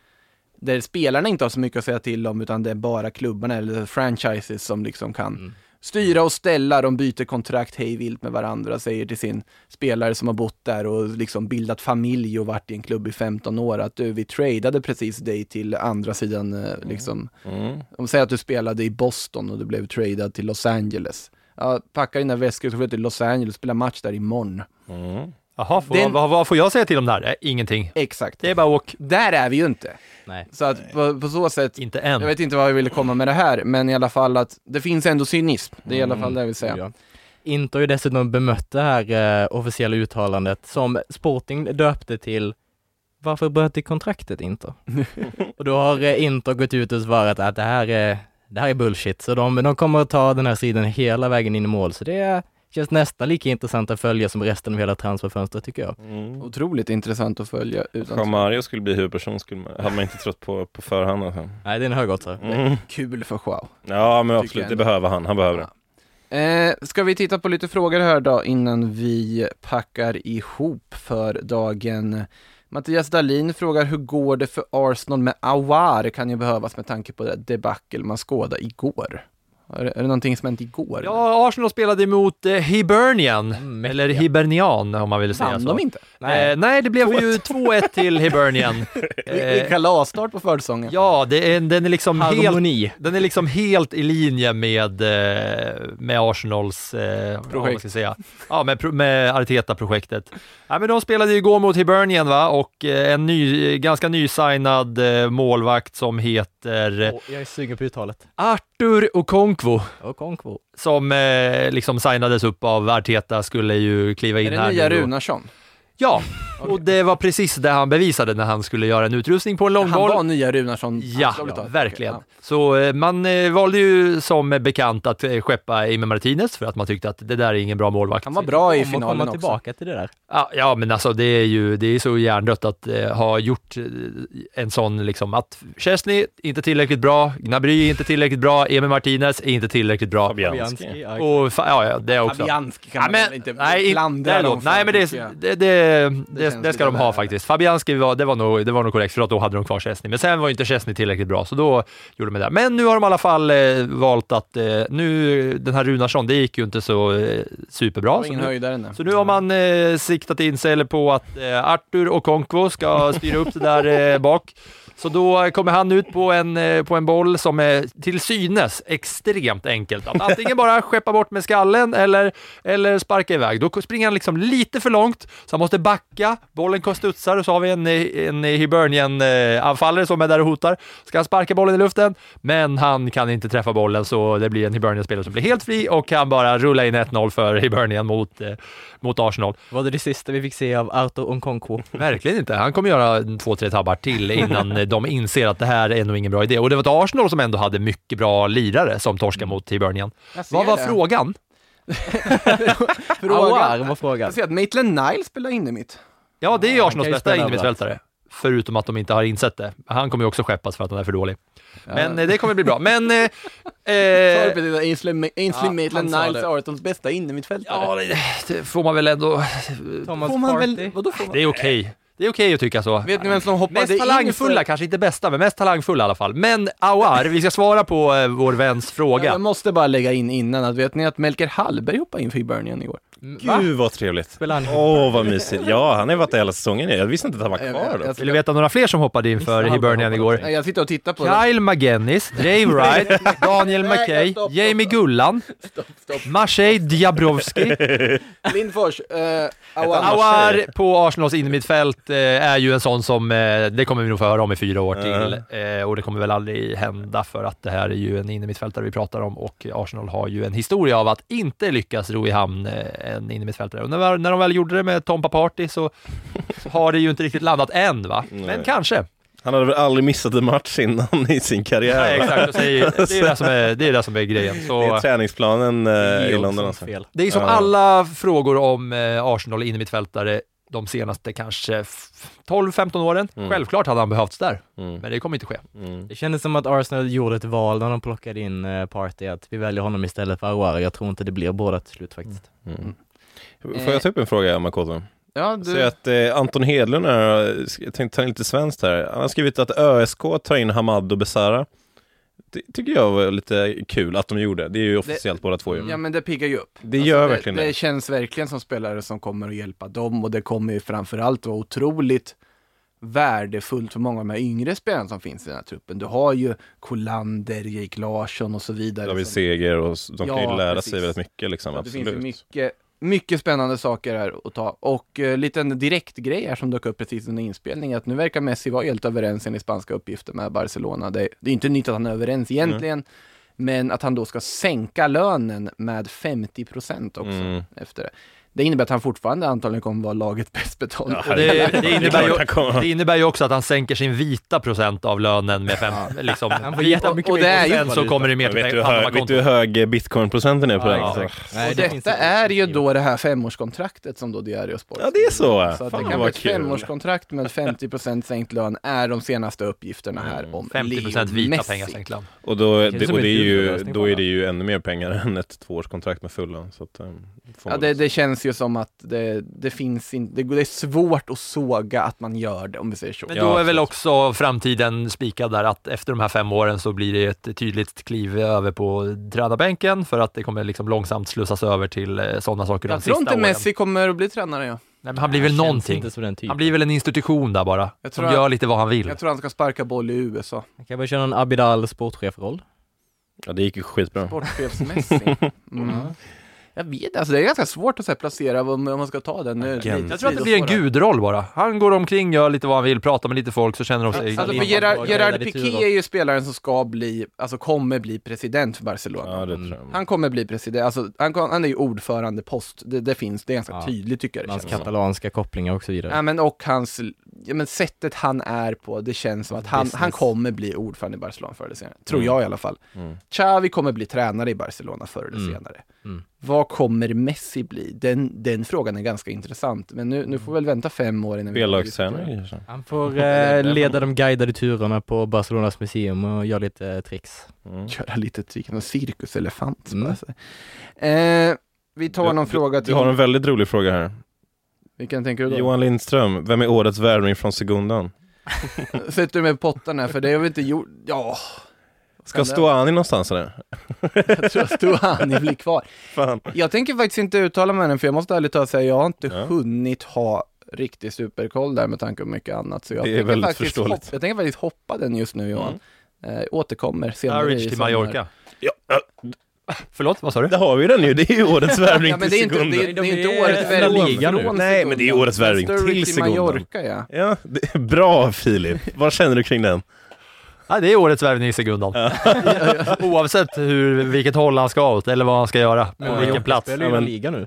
där spelarna inte har så mycket att säga till om, utan det är bara klubbarna eller franchises som liksom kan Mm. Styra och ställa. De byter kontrakt hej vilt med varandra, säger till sin spelare som har bott där och liksom bildat familj och varit i en klubb i 15 år att du, vi tradade precis dig till andra sidan eh, liksom Mm. om säger att du spelade i Boston och du blev tradad till Los Angeles. Ja, packa dina väskor får du till Los Angeles och spela match där imorgon. Mm. Jaha, får, Den- vad, vad får jag säga till om det här? Eh, ingenting. Exakt. Det är bara åk. Där är vi ju inte. Nej. Så att på, på så sätt, Inte än. jag vet inte vad jag ville komma med det här, men i alla fall att det finns ändå cynism. Det är i alla fall det jag vill säga. Ja. Inter har ju dessutom bemött det här eh, officiella uttalandet som Sporting döpte till Varför bröt de kontraktet Inter? och då har eh, Inter gått ut och svarat att det här är, det här är bullshit, så de, de kommer att ta den här striden hela vägen in i mål, så det känns nästan lika intressant att följa som resten av hela transferfönstret tycker jag. Mm. Otroligt intressant att följa. Utan Jean Mario skulle bli huvudperson, skulle man, hade man inte trott på på förhand. Alltså. Nej, det är en högoddsare. Mm. Kul för show. Ja, men absolut, jag det behöver han. Han behöver det. Eh, ska vi titta på lite frågor här då innan vi packar ihop för dagen. Mattias Dahlin frågar hur går det för Arsenal med Awar? Kan ju behövas med tanke på det debacle man skådade igår. Är det, är det någonting som hänt igår? Ja, Arsenal spelade emot eh, Hibernian, Mm, eller Hibernian om man vill säga Vann så. de inte? Nej, eh, nej det blev ju 2-1 till Hibernian. Eh, kalasstart på försäsongen. ja, det är, den, är liksom helt, den är liksom helt i linje med, eh, med Arsenals eh, ja, ska jag säga. Ja, med, med Arteta-projektet. Ja, men de spelade ju igår mot Hibernian va? och eh, en ny, ganska nysignad eh, målvakt som heter eh, Åh, jag är sugen på uttalet. Artur Okonkwo. Okonkwo. som eh, liksom signades upp av Arteta skulle ju kliva in Är det här nya Runarsson? Ja, och det var precis det han bevisade när han skulle göra en utrustning på en Han långboll. var nya Runarsson? Ja, talat. verkligen. Okej, Så eh, man eh, valde ju som bekant att eh, skeppa Emi Martinez för att man tyckte att det där är ingen bra målvakt. Han var bra i finalen komma också. tillbaka till det där. Ja, ja, men alltså det är ju det är så hjärndött att eh, ha gjort en sån liksom att Chesney inte tillräckligt bra, Gnabry inte tillräckligt bra, Emi Martinez är inte tillräckligt bra. Fabianski. ja, Och ja, ja, det också. Fabianski kan Ja, man väl men, inte nej, klandra nej, dem då. för, nej, men det, jag. det, det det, det, ska de ha faktiskt. Fabianski var, det var, nog, det var nog korrekt, för att då hade de kvar Chesney. Men sen var inte Chesney tillräckligt bra, så då gjorde de det. Men nu har de i alla fall eh, valt att, eh, nu, den här Runarsson, det gick ju inte så eh, superbra. Så nu, så nu har man eh, siktat in sig på att eh, Artur och Konkvo ska styra upp det där eh, bak. Så då kommer han ut på en, eh, på en boll som är till synes extremt enkelt. Att antingen bara skeppa bort med skallen eller, eller sparka iväg. Då springer han liksom lite för långt, så han måste backa. Bollen studsar och så har vi en, en Hibernian-anfallare som är där och hotar. Ska han sparka bollen i luften, men han kan inte träffa bollen så det blir en Hibernian-spelare som blir helt fri och kan bara rulla in 1-0 för Hibernian mot, eh, mot Arsenal. Var det det sista vi fick se av Arthur Nkonkwo? Verkligen inte. Han kommer göra två, tre tabbar till innan de inser att det här är nog ingen bra idé. Och det var ett Arsenal som ändå hade mycket bra lirare som torskade mot Hibernian. Vad var det. frågan? Aouar var frågan. Jag ser att Maitland Nile spelar inne mitt. Ja, det är ju Arsenals bästa innermittfältare. Förutom att de inte har insett det. Han kommer ju också skeppas för att han är för dålig. Men eh, det kommer bli bra. Men... Eh, eh, Ainsley, Ja, Maitland Niles är Artons bästa innermittfältare. ja, det, det får man väl ändå... Thomas får man Partey. väl, vadå får man? Det är okej. Det är okej att tycka så. Vet ni vem som hoppade Mest talangfulla, för- kanske inte bästa, men mest talangfulla i alla fall. Men Aouar, vi ska svara på eh, vår väns fråga. Jag måste bara lägga in innan att vet ni att Melker Hallberg hoppade in för Hibernian igår? Va? Gud vad trevligt. Åh vad mysigt. Ja, han har varit där hela säsongen. Jag visste inte att han var Jag- kvar jag- då. Vill du veta några fler som hoppade in för Hibernian igår? Nej, Jag sitter och tittar på det. Kyle McGennis, Dave Wright, Daniel Nej, McKay, stopp, stopp, Jamie Gullan, Maciej Diabrowski. Lindfors, eh, Aouar. Aouar på Arsenals innermittfält eh, är ju en sån som, eh, det kommer vi nog få höra om i fyra år till. Eh, och det kommer väl aldrig hända för att det här är ju en innermittfältare vi pratar om och Arsenal har ju en historia av att inte lyckas ro i hamn en innermittfältare. Och när, när de väl gjorde det med Tompa Party så, så har det ju inte riktigt landat än va? Men Nej. kanske. Han hade väl aldrig missat en match innan i sin karriär? Nej, exakt. Så Det är det som är, det är, det som är grejen. Det är Så, träningsplanen eh, i London som alltså. fel. det är som Ja. alla frågor om eh, Arsenal innermittfältare de senaste kanske f- 12-15 åren. Mm. Självklart hade han behövts där, Mm. men det kommer inte ske. Mm. Det kändes som att Arsenal gjorde ett val när de plockade in eh, Partey, att vi väljer honom istället för Aouar. Jag tror inte det blir båda till slut faktiskt. Mm. Får jag ta upp en fråga, Makoto? Ja, Säg du, att eh, Anton Hedlund är, jag tänkte ta in lite svenskt här. Han har skrivit att ÖSK tar in Hamad och Besara. Det tycker jag var lite kul att de gjorde. Det är ju officiellt båda två ju. ja men det piggar ju upp. Det gör verkligen det. det. Det känns verkligen som spelare som kommer att hjälpa dem och det kommer ju framförallt vara otroligt värdefullt för många av de här yngre spelarna som finns i den här truppen. Du har ju Kolander, Jake Larsson och så vidare. David Seger och de kan Ja, ju lära precis. sig väldigt mycket liksom. Så det finns Absolut. ju mycket, mycket spännande saker här att ta. Och uh, liten direktgrej här som dök upp precis under inspelningen, att nu verkar Messi vara helt överens enligt spanska uppgifter med Barcelona. Det, det är inte nytt att han är överens egentligen, men att han då ska sänka lönen med 50 procent också Mm. efter det. Det innebär att han fortfarande antagligen kommer vara laget bäst betalt. Ja, Och det, det, innebär ju, det innebär ju också att han sänker sin vita procent av lönen med fem, liksom, Han får vita jättemycket och det är ju- procent så kommer det mer till hög, vet du hur hög bitcoin-procenten är på Ja, den? Nej, och detta är ju då det här femårskontraktet som då Diario Sport Ja, det är så. Så att Fan, det kan vara ett femårskontrakt med 50% sänkt lön är de senaste uppgifterna här om 50 Leo procent vita Messi. pengar sänkt lön. Och då, det, och det är ju, då är det ju ännu mer pengar än ett tvåårskontrakt med full lön. Så att, eh, får Ja, det, det känns ju som att det, det finns inte, det, det är svårt att såga att man gör det om vi säger så. Men då är väl också framtiden spikad där att efter de här fem åren så blir det ett tydligt kliv över på tränarbänken för att det kommer liksom långsamt slussas över till sådana saker de Jag tror sista inte åren. Messi kommer att bli tränare ja. Nej, men han blir väl Känns någonting. Han blir väl en institution där bara, Jag som tror gör lite vad han vill. Jag tror han ska sparka boll i USA. Han kan väl köra en Abidal sportchefroll. Ja, det gick ju skitbra. Sportchefs-Messi. Mm. Jag vet alltså det är ganska svårt att så här, placera om, om man ska ta den. Agent. lite Jag tror att det blir en gudroll bara. Han går omkring, gör lite vad han vill, pratar med lite folk så känner de sig... Alltså för Gerard, Gerard Piqué är ju spelaren som ska bli, alltså kommer bli president för Barcelona. Ja, det tror jag. Han kommer bli president, alltså han, kom- han är ju ordförandepost, det, det finns, det är ganska Ja. tydligt tycker jag det Hans känns som. katalanska kopplingar och så vidare. Ja men och hans, ja men sättet han är på, det känns som att han, Business. han kommer bli ordförande i Barcelona förr eller senare. Tror Mm. jag i alla fall. Mm. Xavi kommer bli tränare i Barcelona förr eller Mm. senare. Mm. Vad kommer Messi bli? Den, den frågan är ganska intressant. Men nu, nu får vi väl vänta fem år innan vi B-lagstränare kanske? Han får eh, leda de guidade turerna på Barcelonas museum och göra lite eh, tricks. Mm. Köra lite typ någon cirkuselefant. Mm. Eh, vi tar någon Du- fråga Du till. har en väldigt rolig fråga här. Vilken tänker du då? Johan Lindström, vem är årets värvning från Segundan? Sätter du med pottan här, för det har vi inte gjort, ja. Ska Stuani någonstans eller? Jag tror att Stuani blir kvar. Fan. Jag tänker faktiskt inte uttala mig än, för jag måste ärligt talat säga, jag har inte Ja. hunnit ha riktig superkoll där med tanke på mycket annat. Så jag Det är tänker faktiskt förståeligt. hoppa, Jag tänker faktiskt hoppa den just nu Johan. Eh, återkommer senare Norwich i till sommar. Mallorca. Ja, Förlåt, vad sa du? Där har vi den ju, det är ju årets värvning Ja, till det är inte, Segundan. det, är- det är inte årets värvning Nej, men det är årets värvning till Segundan. Mallorca ja. Ja, det är bra Filip. Vad känner du kring den? Ja, det är årets värvning i Segundan. Oavsett hur, vilket håll han ska åt eller vad han ska göra, på vilken plats. spelar ju Ja, La men- Liga nu.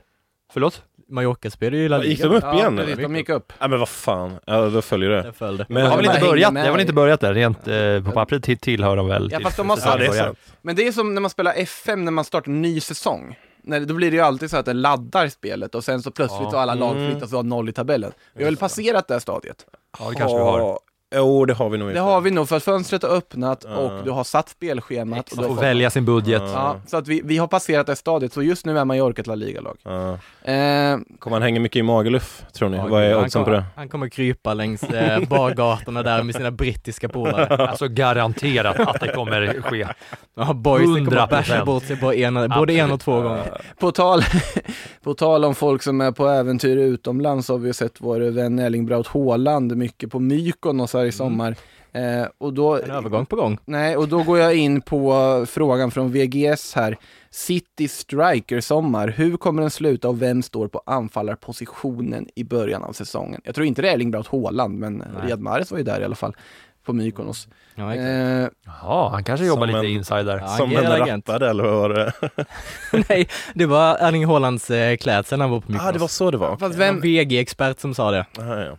Förlåt? Mallorca spelar ju i La Liga. Gick de upp Ja, igen precis, eller? de gick upp. Ja men vad fan, ja då följer det. Jag följde. Men, Det har väl inte börjat, med det har väl i- inte börjat där, rent eh, på pappret till- tillhör de väl Ja, till fast de har säsongen ja, det är börjar. sant. Men det är som när man spelar FM när man startar en ny säsong. Nej, då blir det ju alltid så att det laddar spelet och sen så plötsligt Ja. har alla lag Mm. flyttat och har noll i tabellen. Vi har väl passerat det här stadiet. Ja, det kanske vi har. Ja, Jo, det har vi nog Det har vi nog för att fönstret har öppnat Ja. och du har satt spelschemat. Och du får välja sin budget. Ja, så att vi, vi har passerat det stadiet, så just nu är Mallorca ett La Liga-lag. Ja. Eh, Kommer han hänga mycket i Magaluf, tror ni? Ja, Vad är han oddsen på kommer- det? Han kommer krypa längs eh, bargatorna där med sina brittiska polare. Alltså garanterat att det kommer ske. Ja, boysen kommer att 100%. basha bort sig både en, både en och två gånger. på, tal, på tal om folk som är på äventyr utomlands så har vi sett vår vän Erling Braut Haaland mycket på Mykonos här i sommar. Eh, och då, En övergång på gång. Nej, och då går jag in på frågan från VGS här. City Striker sommar, hur kommer den sluta och vem står på anfallarpositionen i början av säsongen? Jag tror inte det är Erling Braut Haaland, men Riyad Mahrez var ju där i alla fall, på Mykonos. Ja. Eh, Ja, han kanske jobbar lite en- insider. Som en rappare eller vad var det? Nej, det var Erling Haalands eh, klädsel när han var på Mykonos. Ja, ah, det var så det var. fast, var en vem, VG-expert som sa det. Aha, ja.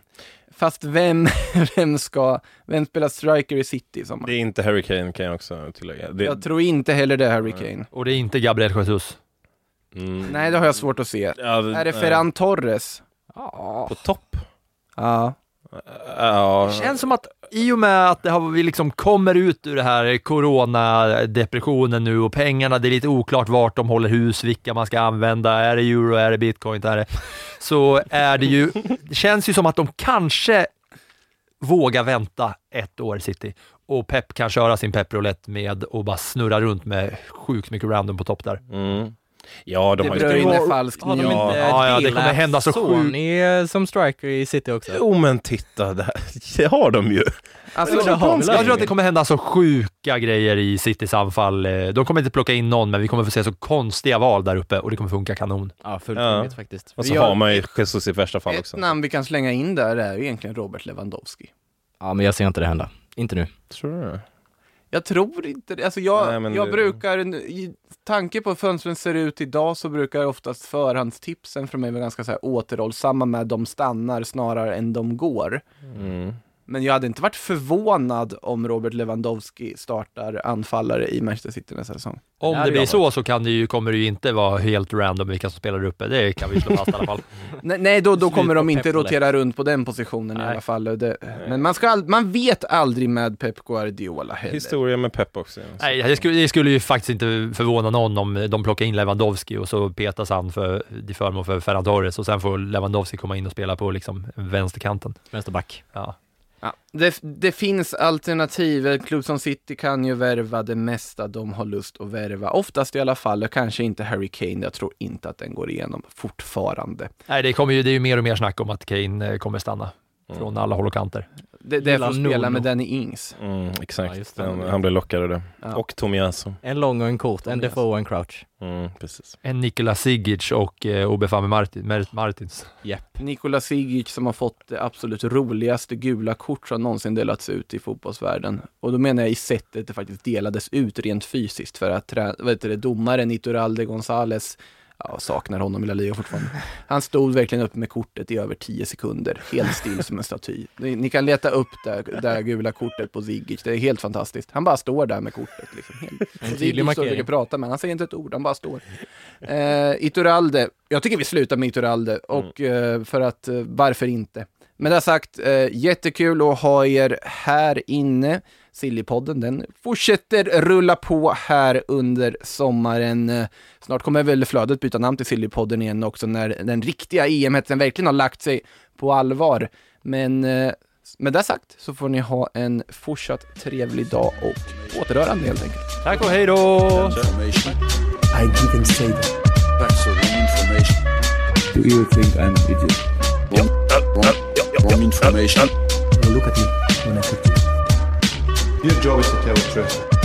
Fast vem, vem ska, vem spelar Striker i City i sommar? Det är inte Harry Kane kan jag också tillägga. Det, Jag tror inte heller det är Harry Kane. Och det är inte Gabriel Jesus. mm, Nej, det har jag svårt att se. ja, Är det. Ferran Torres? På topp? Ja. Ja. Det känns som att i och med att det har, vi liksom kommer ut ur det här coronadepressionen nu och pengarna, det är lite oklart vart de håller hus, vilka man ska använda, är det euro, är det bitcoin, är det, så är det ju, det känns ju som att de kanske vågar vänta ett år City och Pep kan köra sin pepprolett med och bara snurra runt med sjukt mycket random på topp där. Mm. Ja, de De har ju... Bruyne Har- falsk Har de nio. inte Ja, ja, det kommer hända så Sony eh, som striker i City också? Jo men titta, det, här, det har de ju. Alltså, det Jag tror att det kommer hända så sjuka grejer i Citys anfall. Eh, De kommer inte plocka in någon, men vi kommer få se så konstiga val där uppe och det kommer funka kanon. Ja, fullkomligt Ja. faktiskt. Och så Vi har- man ju Jesus i värsta fall Ett också. namn vi kan slänga in där är egentligen Robert Lewandowski. Ja, men jag ser inte det hända. Inte nu. Tror du det? Jag tror inte det. Alltså jag, Nej, jag det- brukar, i tanke på hur fönstren ser ut idag så brukar oftast förhandstipsen från mig vara ganska så här återhållsamma med de stannar snarare än de går. Mm. Men jag hade inte varit förvånad om Robert Lewandowski startar anfallare i Manchester City nästa säsong. Om Det det, blir så så kan det ju, kommer det ju inte vara helt random vilka som spelar uppe. Det kan vi slå fast i alla fall. Nej, nej då, då kommer de inte rotera runt på den positionen i Nej. alla fall. Det, men man, ska all, man vet aldrig med Pep Guardiola heller. Historia med Pep också. Nej, det skulle, det skulle ju faktiskt inte förvåna någon om de plockar in Lewandowski och så petas han för, till förmån för Ferran Torres och sen får Lewandowski komma in och spela på liksom vänsterkanten. Vänsterback. Ja. Ja, det, det finns alternativ. En klubb som City kan ju värva det mesta de har lust att värva. Oftast i alla fall, och kanske inte Harry Kane. Jag tror inte att den går igenom fortfarande. Nej, det, kommer ju, det är ju mer och mer snack om att Kane eh, kommer stanna från alla håll och kanter. Det, det är för att spela med Danny Ings. Mm, Ja, exakt, det. Den, han blev lockad av det. Ja. Och Tomiyasu. En lång och en kort, en Defoe och en Crouch. Mm, precis. En Nikola Sigic och eh, Obefame Martin, Martins. Jepp. Nikola Sigic som har fått det absolut roligaste gula kort som någonsin delats ut i fotbollsvärlden. Och då menar jag i sättet det faktiskt delades ut rent fysiskt för att vad heter det, domaren Iturralde Gonzales Ja, saknar honom i La Liga fortfarande. Han stod verkligen upp med kortet i över 10 sekunder, helt still som en staty. Ni, ni kan leta upp det, här gula kortet på Zigic, det är helt fantastiskt. Han bara står där med kortet. Liksom. En tydlig står och markering. prata med han säger inte ett ord, han bara står. Eh, Iturralde, jag tycker vi slutar med Iturralde, och eh, för att, eh, varför inte? Med det sagt, eh, jättekul att ha er här inne. Sillypodden, den fortsätter rulla på här under sommaren. Snart kommer väl flödet byta namn till Sillypodden igen också när den riktiga EM-hetsen verkligen har lagt sig på allvar. Men med det sagt så får ni ha en fortsatt trevlig dag och återhörande helt enkelt. Tack och hej då! I didn't say that. That's the wrong information. Do you think I'm an idiot? Wrong, wrong, wrong information. Now look at me when I to you. Your job is to tell the truth.